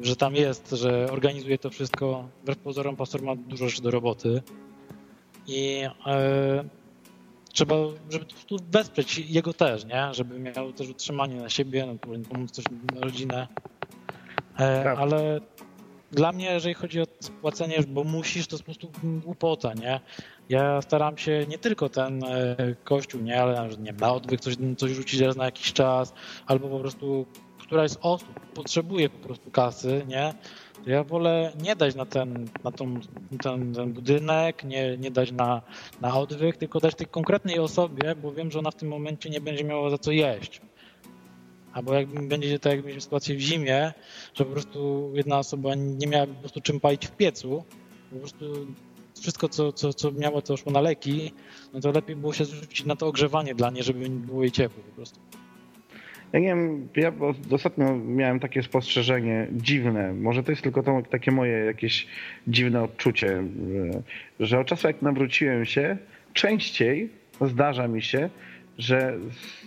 że tam jest, że organizuje to wszystko. Wbrew pozorom pastor ma dużo rzeczy do roboty. I e, trzeba, żeby prostu wesprzeć jego też, nie? Żeby miał też utrzymanie na siebie, no, pomóc też na rodzinę. E, tak. Ale dla mnie, jeżeli chodzi o spłacenie, bo musisz, to jest po prostu głupota, nie? Ja staram się nie tylko ten e, kościół, nie, ale nie na odwyk coś, coś rzucić raz na jakiś czas, albo po prostu któraś z osób potrzebuje po prostu kasy, nie? To ja wolę nie dać na ten, na tą, ten, ten budynek, nie, nie dać na, na odwyk, tylko dać tej konkretnej osobie, bo wiem, że ona w tym momencie nie będzie miała za co jeść. Albo jak będzie tak, jak mieliśmy sytuację w zimie, że po prostu jedna osoba nie miała po prostu czym palić w piecu, po prostu wszystko, co, co, co miało, to szło na leki, no to lepiej było się zwrócić na to ogrzewanie dla niej, żeby było jej ciepło po prostu. Ja nie wiem, ja ostatnio miałem takie spostrzeżenie dziwne, może to jest tylko to, takie moje jakieś dziwne odczucie, że od czasu jak nawróciłem się, częściej zdarza mi się, że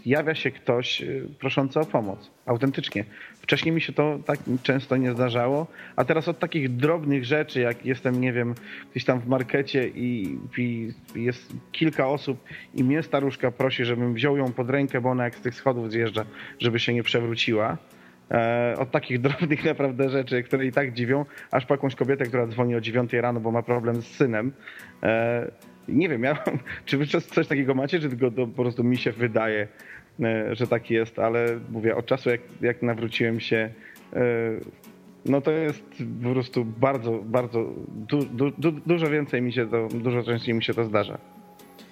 zjawia się ktoś y, proszący o pomoc, autentycznie. Wcześniej mi się to tak często nie zdarzało, a teraz od takich drobnych rzeczy, jak jestem, nie wiem, gdzieś tam w markecie i, i jest kilka osób i mnie staruszka prosi, żebym wziął ją pod rękę, bo ona jak z tych schodów zjeżdża, żeby się nie przewróciła. E, od takich drobnych naprawdę rzeczy, które i tak dziwią, aż po jakąś kobietę, która dzwoni o 9 rano, bo ma problem z synem. Nie wiem, ja, czy wy coś takiego macie, czy tylko to po prostu mi się wydaje, e, że tak jest, ale mówię, od czasu jak, jak nawróciłem się, e, no to jest po prostu bardzo, bardzo, du, du, du, dużo więcej mi się to, dużo częściej mi się to zdarza.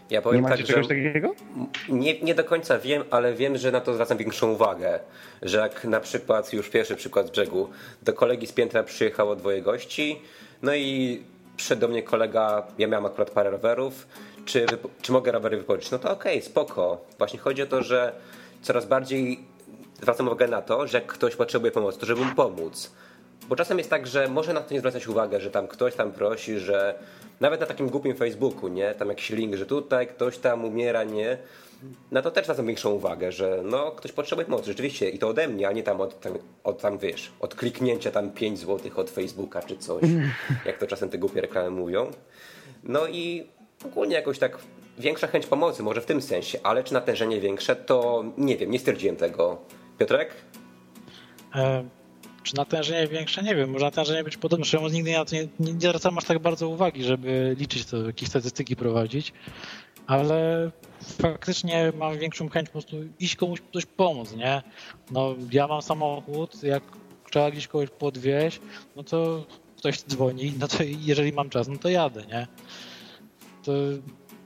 Ja powiem nie macie tak, czegoś takiego? Nie, nie do końca wiem, ale wiem, że na to zwracam większą uwagę. Że jak na przykład, już pierwszy przykład z brzegu, do kolegi z piętra przyjechało dwoje gości, no i przyszedł do mnie kolega, ja miałem akurat parę rowerów, czy, czy mogę rowery wypożyczyć? No to okej, okay, spoko. Właśnie chodzi o to, że coraz bardziej zwracam uwagę na to, że jak ktoś potrzebuje pomocy, to żeby mu pomóc. Bo czasem jest tak, że może na to nie zwracać uwagę, że tam ktoś tam prosi, że nawet na takim głupim Facebooku, nie? Tam jakiś link, że tutaj ktoś tam umiera, nie? Na to też zwracam większą uwagę, że no, ktoś potrzebuje pomocy, rzeczywiście i to ode mnie, a nie tam od, tam, od tam wiesz, od kliknięcia tam 5 zł od Facebooka czy coś, jak to czasem te głupie reklamy mówią. No i ogólnie jakoś tak większa chęć pomocy, może w tym sensie, ale czy natężenie większe, to nie wiem, nie stwierdziłem tego. Piotrek? E, czy natężenie większe? Nie wiem, może natężenie być podobne. Ja nigdy na to nie, nie zwracam aż tak bardzo uwagi, żeby liczyć to, jakieś statystyki prowadzić, ale faktycznie mam większą chęć po prostu iść komuś coś pomóc, nie? No ja mam samochód, jak trzeba gdzieś kogoś podwieźć, no to ktoś dzwoni, no to jeżeli mam czas, no to jadę, nie? To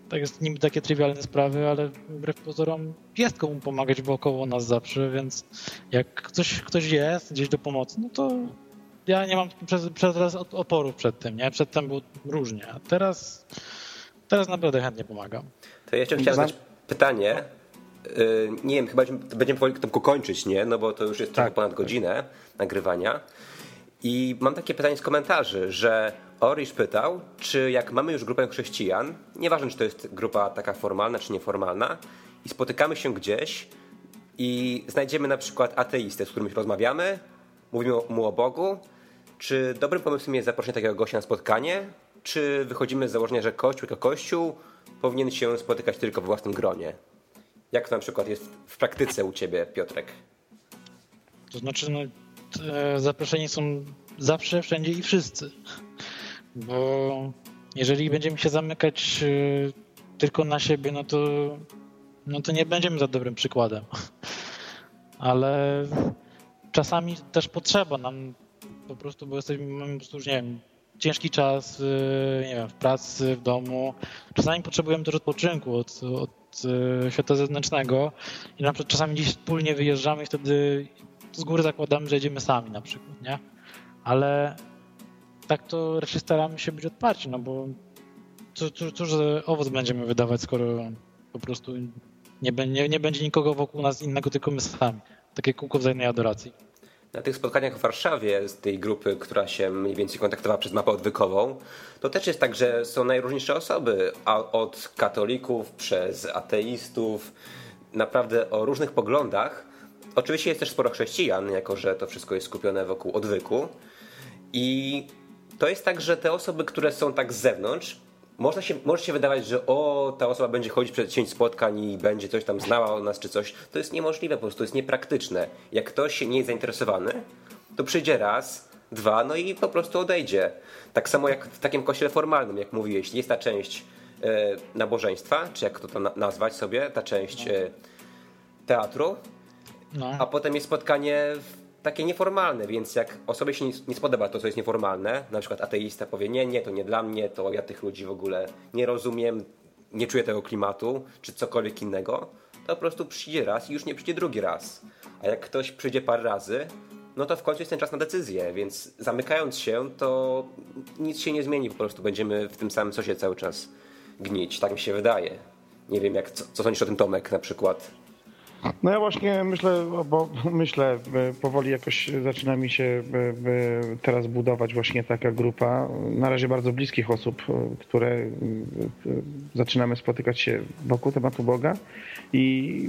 tak jest niby takie trywialne sprawy, ale wbrew pozorom jest komu pomagać wokoło nas zawsze, więc jak ktoś, ktoś jest gdzieś do pomocy, no to ja nie mam przez, przez oporów przed tym, nie? Przedtem było różnie, a teraz, teraz naprawdę chętnie pomagam. To jeszcze chciałem zadać pytanie. Y, nie wiem, chyba będziemy powoli to kończyć, nie? No bo to już jest tak, trochę ponad godzinę nagrywania. I mam takie pytanie z komentarzy, że Orisz pytał, czy jak mamy już grupę chrześcijan, nieważne czy to jest grupa taka formalna czy nieformalna, i spotykamy się gdzieś i znajdziemy na przykład ateistę, z którym rozmawiamy, mówimy mu o Bogu, czy dobrym pomysłem jest zaproszenie takiego gościa na spotkanie, czy wychodzimy z założenia, że Kościół jako Kościół powinien się spotykać tylko w własnym gronie. Jak to na przykład jest w praktyce u ciebie, Piotrek? To znaczy, no, zaproszeni są zawsze, wszędzie i wszyscy. Bo jeżeli będziemy się zamykać y, tylko na siebie, no to, no to nie będziemy za dobrym przykładem. Ale czasami też potrzeba nam po prostu, bo jesteśmy, mamy po prostu, nie wiem, ciężki czas nie wiem, w pracy, w domu. Czasami potrzebujemy też odpoczynku od, od e, świata zewnętrznego i na przykład czasami gdzieś wspólnie wyjeżdżamy i wtedy z góry zakładamy, że jedziemy sami na przykład, nie? Ale tak to raczej staramy się być otwarci, no bo cóż, cóż za owoc będziemy wydawać, skoro po prostu nie, nie, nie będzie nikogo wokół nas innego, tylko my sami. Takie kółko wzajemnej adoracji. Na tych spotkaniach w Warszawie z tej grupy, która się mniej więcej kontaktowała przez mapę odwykową, to też jest tak, że są najróżniejsze osoby, a od katolików przez ateistów, naprawdę o różnych poglądach. Oczywiście jest też sporo chrześcijan, jako że to wszystko jest skupione wokół odwyku. I to jest tak, że te osoby, które są tak z zewnątrz, można się, może się wydawać, że o, ta osoba będzie chodzić przez 10 spotkań i będzie coś tam znała o nas czy coś. To jest niemożliwe, po prostu to jest niepraktyczne. Jak ktoś nie jest zainteresowany, to przyjdzie raz, dwa, no i po prostu odejdzie. Tak samo jak w takim kościele formalnym, jak mówiłeś, jest ta część e, nabożeństwa, czy jak to, to nazwać sobie, ta część e, teatru, no. a potem jest spotkanie takie nieformalne, więc jak osobie się nie spodoba to, co jest nieformalne, na przykład ateista powie, nie, nie, to nie dla mnie, to ja tych ludzi w ogóle nie rozumiem, nie czuję tego klimatu, czy cokolwiek innego, to po prostu przyjdzie raz i już nie przyjdzie drugi raz. A jak ktoś przyjdzie parę razy, no to w końcu jest ten czas na decyzję, więc zamykając się, to nic się nie zmieni, po prostu będziemy w tym samym sosie cały czas gnić, tak mi się wydaje. Nie wiem, jak, co, co sądzisz o tym Tomek na przykład? No ja właśnie myślę, bo myślę, powoli jakoś zaczyna mi się teraz budować właśnie taka grupa, na razie bardzo bliskich osób, które zaczynamy spotykać się wokół tematu Boga i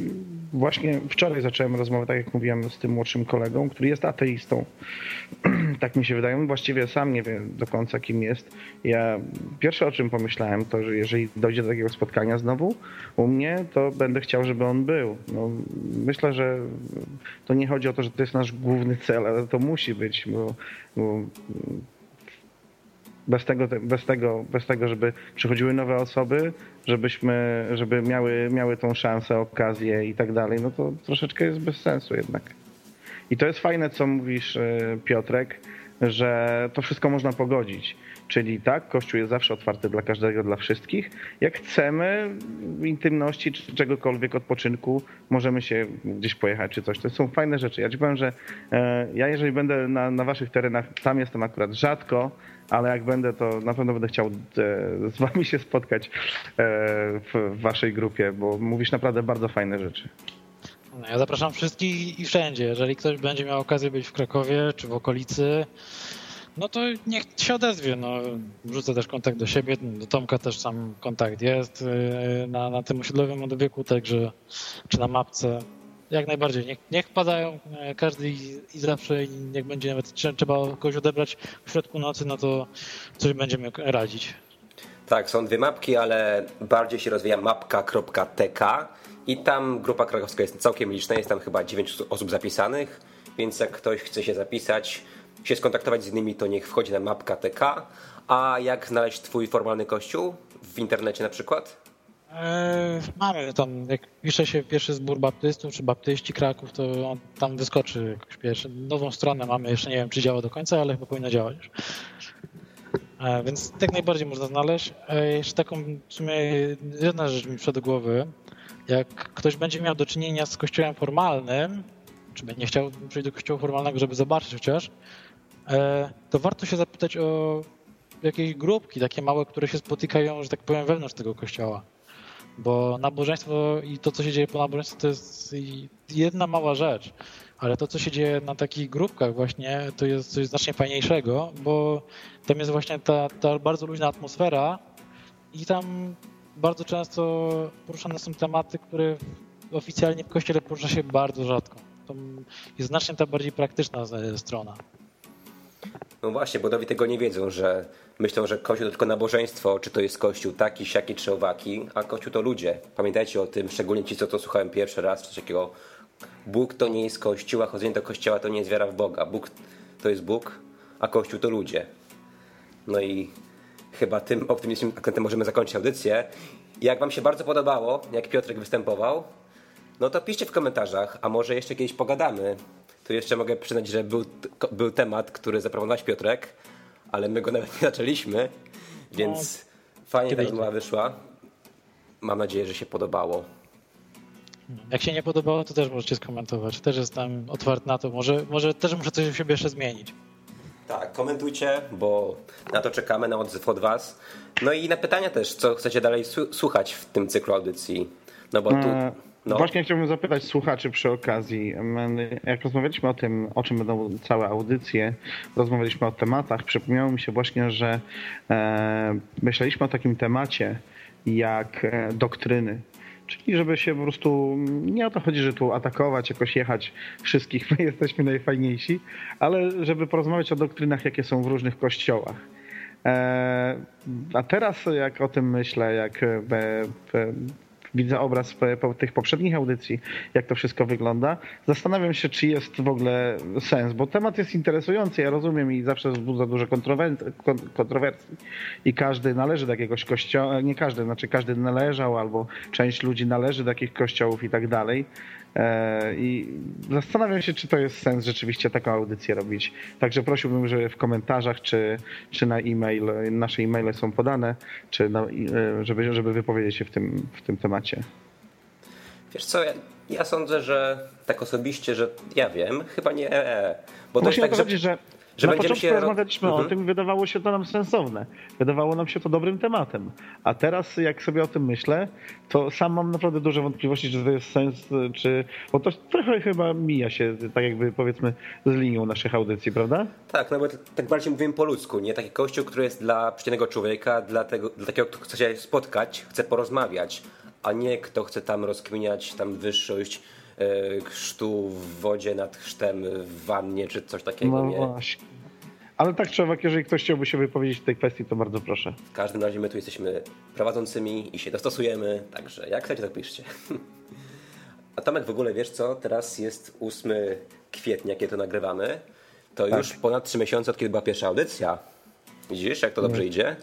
właśnie wczoraj zacząłem rozmowę, tak jak mówiłem, z tym młodszym kolegą, który jest ateistą. tak mi się wydaje. Właściwie sam nie wie do końca, kim jest. Ja pierwsze o czym pomyślałem, to że jeżeli dojdzie do takiego spotkania znowu u mnie, to będę chciał, żeby on był. No, myślę, że to nie chodzi o to, że to jest nasz główny cel, ale to musi być, bo, bo bez tego, bez, tego, bez tego, żeby przychodziły nowe osoby, żebyśmy, żeby miały, miały tą szansę, okazję i tak dalej, no to troszeczkę jest bez sensu jednak. I to jest fajne, co mówisz, e, Piotrek, że to wszystko można pogodzić. Czyli tak, Kościół jest zawsze otwarty dla każdego, dla wszystkich. Jak chcemy intymności czy czegokolwiek odpoczynku, możemy się gdzieś pojechać czy coś. To są fajne rzeczy. Ja ci powiem, że e, ja jeżeli będę na, na waszych terenach, tam jestem akurat rzadko, ale jak będę, to na pewno będę chciał e, z wami się spotkać e, w waszej grupie, bo mówisz naprawdę bardzo fajne rzeczy. No, ja zapraszam wszystkich i wszędzie. Jeżeli ktoś będzie miał okazję być w Krakowie czy w okolicy, no to niech się odezwie. No, wrzucę też kontakt do siebie, do Tomka też sam kontakt jest y, na, na tym osiedlowym odwyku, także czy na mapce. Jak najbardziej. Niech, niech padają y, każdy i, i zawsze i niech będzie nawet trzeba kogoś odebrać w środku nocy, no to coś będziemy radzić. Tak, są dwie mapki, ale bardziej się rozwija mapka.tk i tam grupa krakowska jest całkiem liczna, jest tam chyba 9 osób zapisanych, więc jak ktoś chce się zapisać, się skontaktować z innymi, to niech wchodzi na mapka.tk. A jak znaleźć twój formalny kościół? W internecie na przykład? Eee, mamy tam, jak pisze się pierwszy zbór baptystów, czy baptyści Kraków, to on tam wyskoczy jakoś pierwszy. Nową stronę mamy, jeszcze nie wiem, czy działa do końca, ale chyba powinno działać już. E, więc tak najbardziej można znaleźć. E, jeszcze taką, w sumie jedna rzecz mi do głowy. Jak ktoś będzie miał do czynienia z kościołem formalnym, czy będzie chciał przyjść do kościoła formalnego, żeby zobaczyć chociaż, to warto się zapytać o jakieś grupki takie małe, które się spotykają, że tak powiem, wewnątrz tego kościoła. Bo nabożeństwo i to, co się dzieje po nabożeństwie, to jest jedna mała rzecz. Ale to, co się dzieje na takich grupkach właśnie, to jest coś znacznie fajniejszego, bo tam jest właśnie ta, ta bardzo luźna atmosfera i tam bardzo często poruszane są tematy, które oficjalnie w kościele porusza się bardzo rzadko. To jest znacznie ta bardziej praktyczna strona. No właśnie, bo tego nie wiedzą, że myślą, że Kościół to tylko nabożeństwo, czy to jest Kościół taki, siaki czy owaki, a Kościół to ludzie. Pamiętajcie o tym, szczególnie ci, co to słuchałem pierwszy raz, coś takiego. Bóg to nie jest Kościół, a chodzenie do Kościoła to nie jest wiara w Boga. Bóg to jest Bóg, a Kościół to ludzie. No i chyba tym optymistycznym akcentem możemy zakończyć audycję. Jak wam się bardzo podobało, jak Piotrek występował, no to piszcie w komentarzach, a może jeszcze kiedyś pogadamy tu jeszcze mogę przyznać, że był, był temat, który zaproponowałeś Piotrek, ale my go nawet nie zaczęliśmy, więc no, fajnie ta rozmowa wyszła. Mam nadzieję, że się podobało. Jak się nie podobało, to też możecie skomentować. Też jestem otwarty na to. Może, może też muszę coś w siebie jeszcze zmienić. Tak, komentujcie, bo na to czekamy, na odzew od Was. No i na pytania też, co chcecie dalej słuchać w tym cyklu audycji. No bo tu... No. Właśnie chciałbym zapytać słuchaczy przy okazji. Jak rozmawialiśmy o tym, o czym będą całe audycje, rozmawialiśmy o tematach, przypomniało mi się właśnie, że e, myśleliśmy o takim temacie jak e, doktryny. Czyli żeby się po prostu, nie o to chodzi, że tu atakować, jakoś jechać wszystkich, my jesteśmy najfajniejsi, ale żeby porozmawiać o doktrynach, jakie są w różnych kościołach. E, a teraz jak o tym myślę, jak widzę obraz tych poprzednich audycji, jak to wszystko wygląda. Zastanawiam się, czy jest w ogóle sens, bo temat jest interesujący, ja rozumiem i zawsze wzbudza dużo kontrowersji i każdy należy do jakiegoś kościoła, nie każdy, znaczy każdy należał albo część ludzi należy do jakich kościołów i tak dalej. E, I zastanawiam się, czy to jest sens rzeczywiście taką audycję robić. Także prosiłbym, żeby w komentarzach, czy, czy na e-mail, nasze e-maile są podane, czy na, e, żeby, żeby wypowiedzieć się w tym, w tym temacie. Wiesz co, ja, ja sądzę, że tak osobiście, że ja wiem, chyba nie. Bo to jest tak, że, że że Na początku się... rozmawialiśmy mhm. o tym i wydawało się to nam sensowne. Wydawało nam się to dobrym tematem. A teraz, jak sobie o tym myślę, to sam mam naprawdę duże wątpliwości, czy to jest sens, czy... Bo to trochę chyba mija się, tak jakby powiedzmy, z linią naszych audycji, prawda? Tak, no bo tak bardziej mówimy po ludzku, nie? Taki kościół, który jest dla przeciętnego człowieka, dla, tego, dla takiego, kto chce się spotkać, chce porozmawiać, a nie kto chce tam rozkminiać tam wyższość chrztu w wodzie nad chrztem w wannie czy coś takiego. No nie? właśnie. Ale tak czy owak, jeżeli ktoś chciałby się wypowiedzieć w tej kwestii, to bardzo proszę. W każdym razie my tu jesteśmy prowadzącymi i się dostosujemy, także jak chcecie, to piszcie. A Tomek w ogóle, wiesz co, teraz jest 8 kwietnia, kiedy to nagrywamy. To tak. już ponad 3 miesiące od kiedy była pierwsza audycja. Widzisz, jak to dobrze Nie. idzie?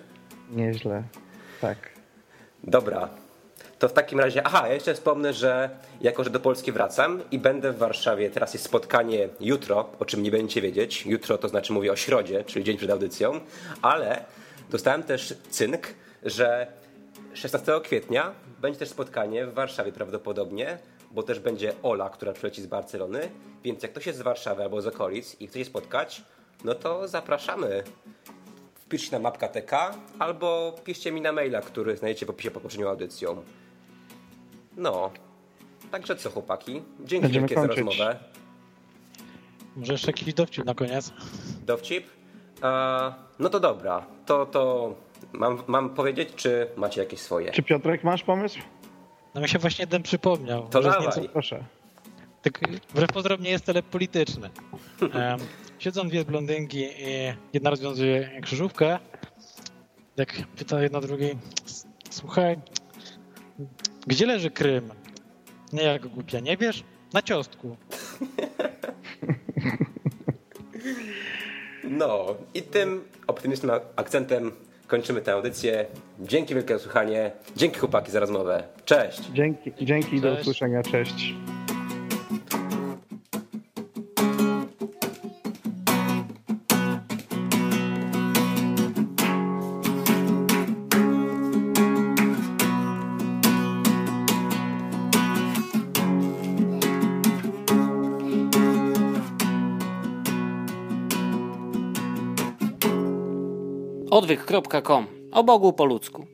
Nieźle, tak. Dobra, to w takim razie, aha, ja jeszcze wspomnę, że jako, że do Polski wracam i będę w Warszawie, teraz jest spotkanie jutro, o czym nie będziecie wiedzieć. Jutro to znaczy mówię o środzie, czyli dzień przed audycją, ale dostałem też cynk, że 16 kwietnia będzie też spotkanie w Warszawie prawdopodobnie, bo też będzie Ola, która przyleci z Barcelony, więc jak ktoś jest z Warszawy albo z okolic i chce się spotkać, no to zapraszamy. Wpiszcie na mapka TK albo piszcie mi na maila, który znajdziecie w opisie poprzednią audycją. No. Także co, chłopaki? Dzięki Będziemy wielkie kończyć. za rozmowę. Może jeszcze jakiś dowcip na koniec? Dowcip? E, no to dobra. To, to mam, mam powiedzieć, czy macie jakieś swoje? Czy Piotrek masz pomysł? No mi się właśnie jeden przypomniał. To dawaj. Nieco... Proszę. Tak, wbrew pozorom nie jest tyle polityczny. Um, siedzą dwie blondynki i jedna rozwiązuje krzyżówkę. Jak pyta jedna drugiej, słuchaj, gdzie leży Krym? Nie jak głupia, nie wiesz? Na ciostku. No i tym optymistycznym akcentem kończymy tę audycję. Dzięki wielkie za słuchanie. Dzięki chłopaki za rozmowę. Cześć. Dzięki, dzięki Cześć. do usłyszenia. Cześć. odwyk.com. O Bogu po ludzku.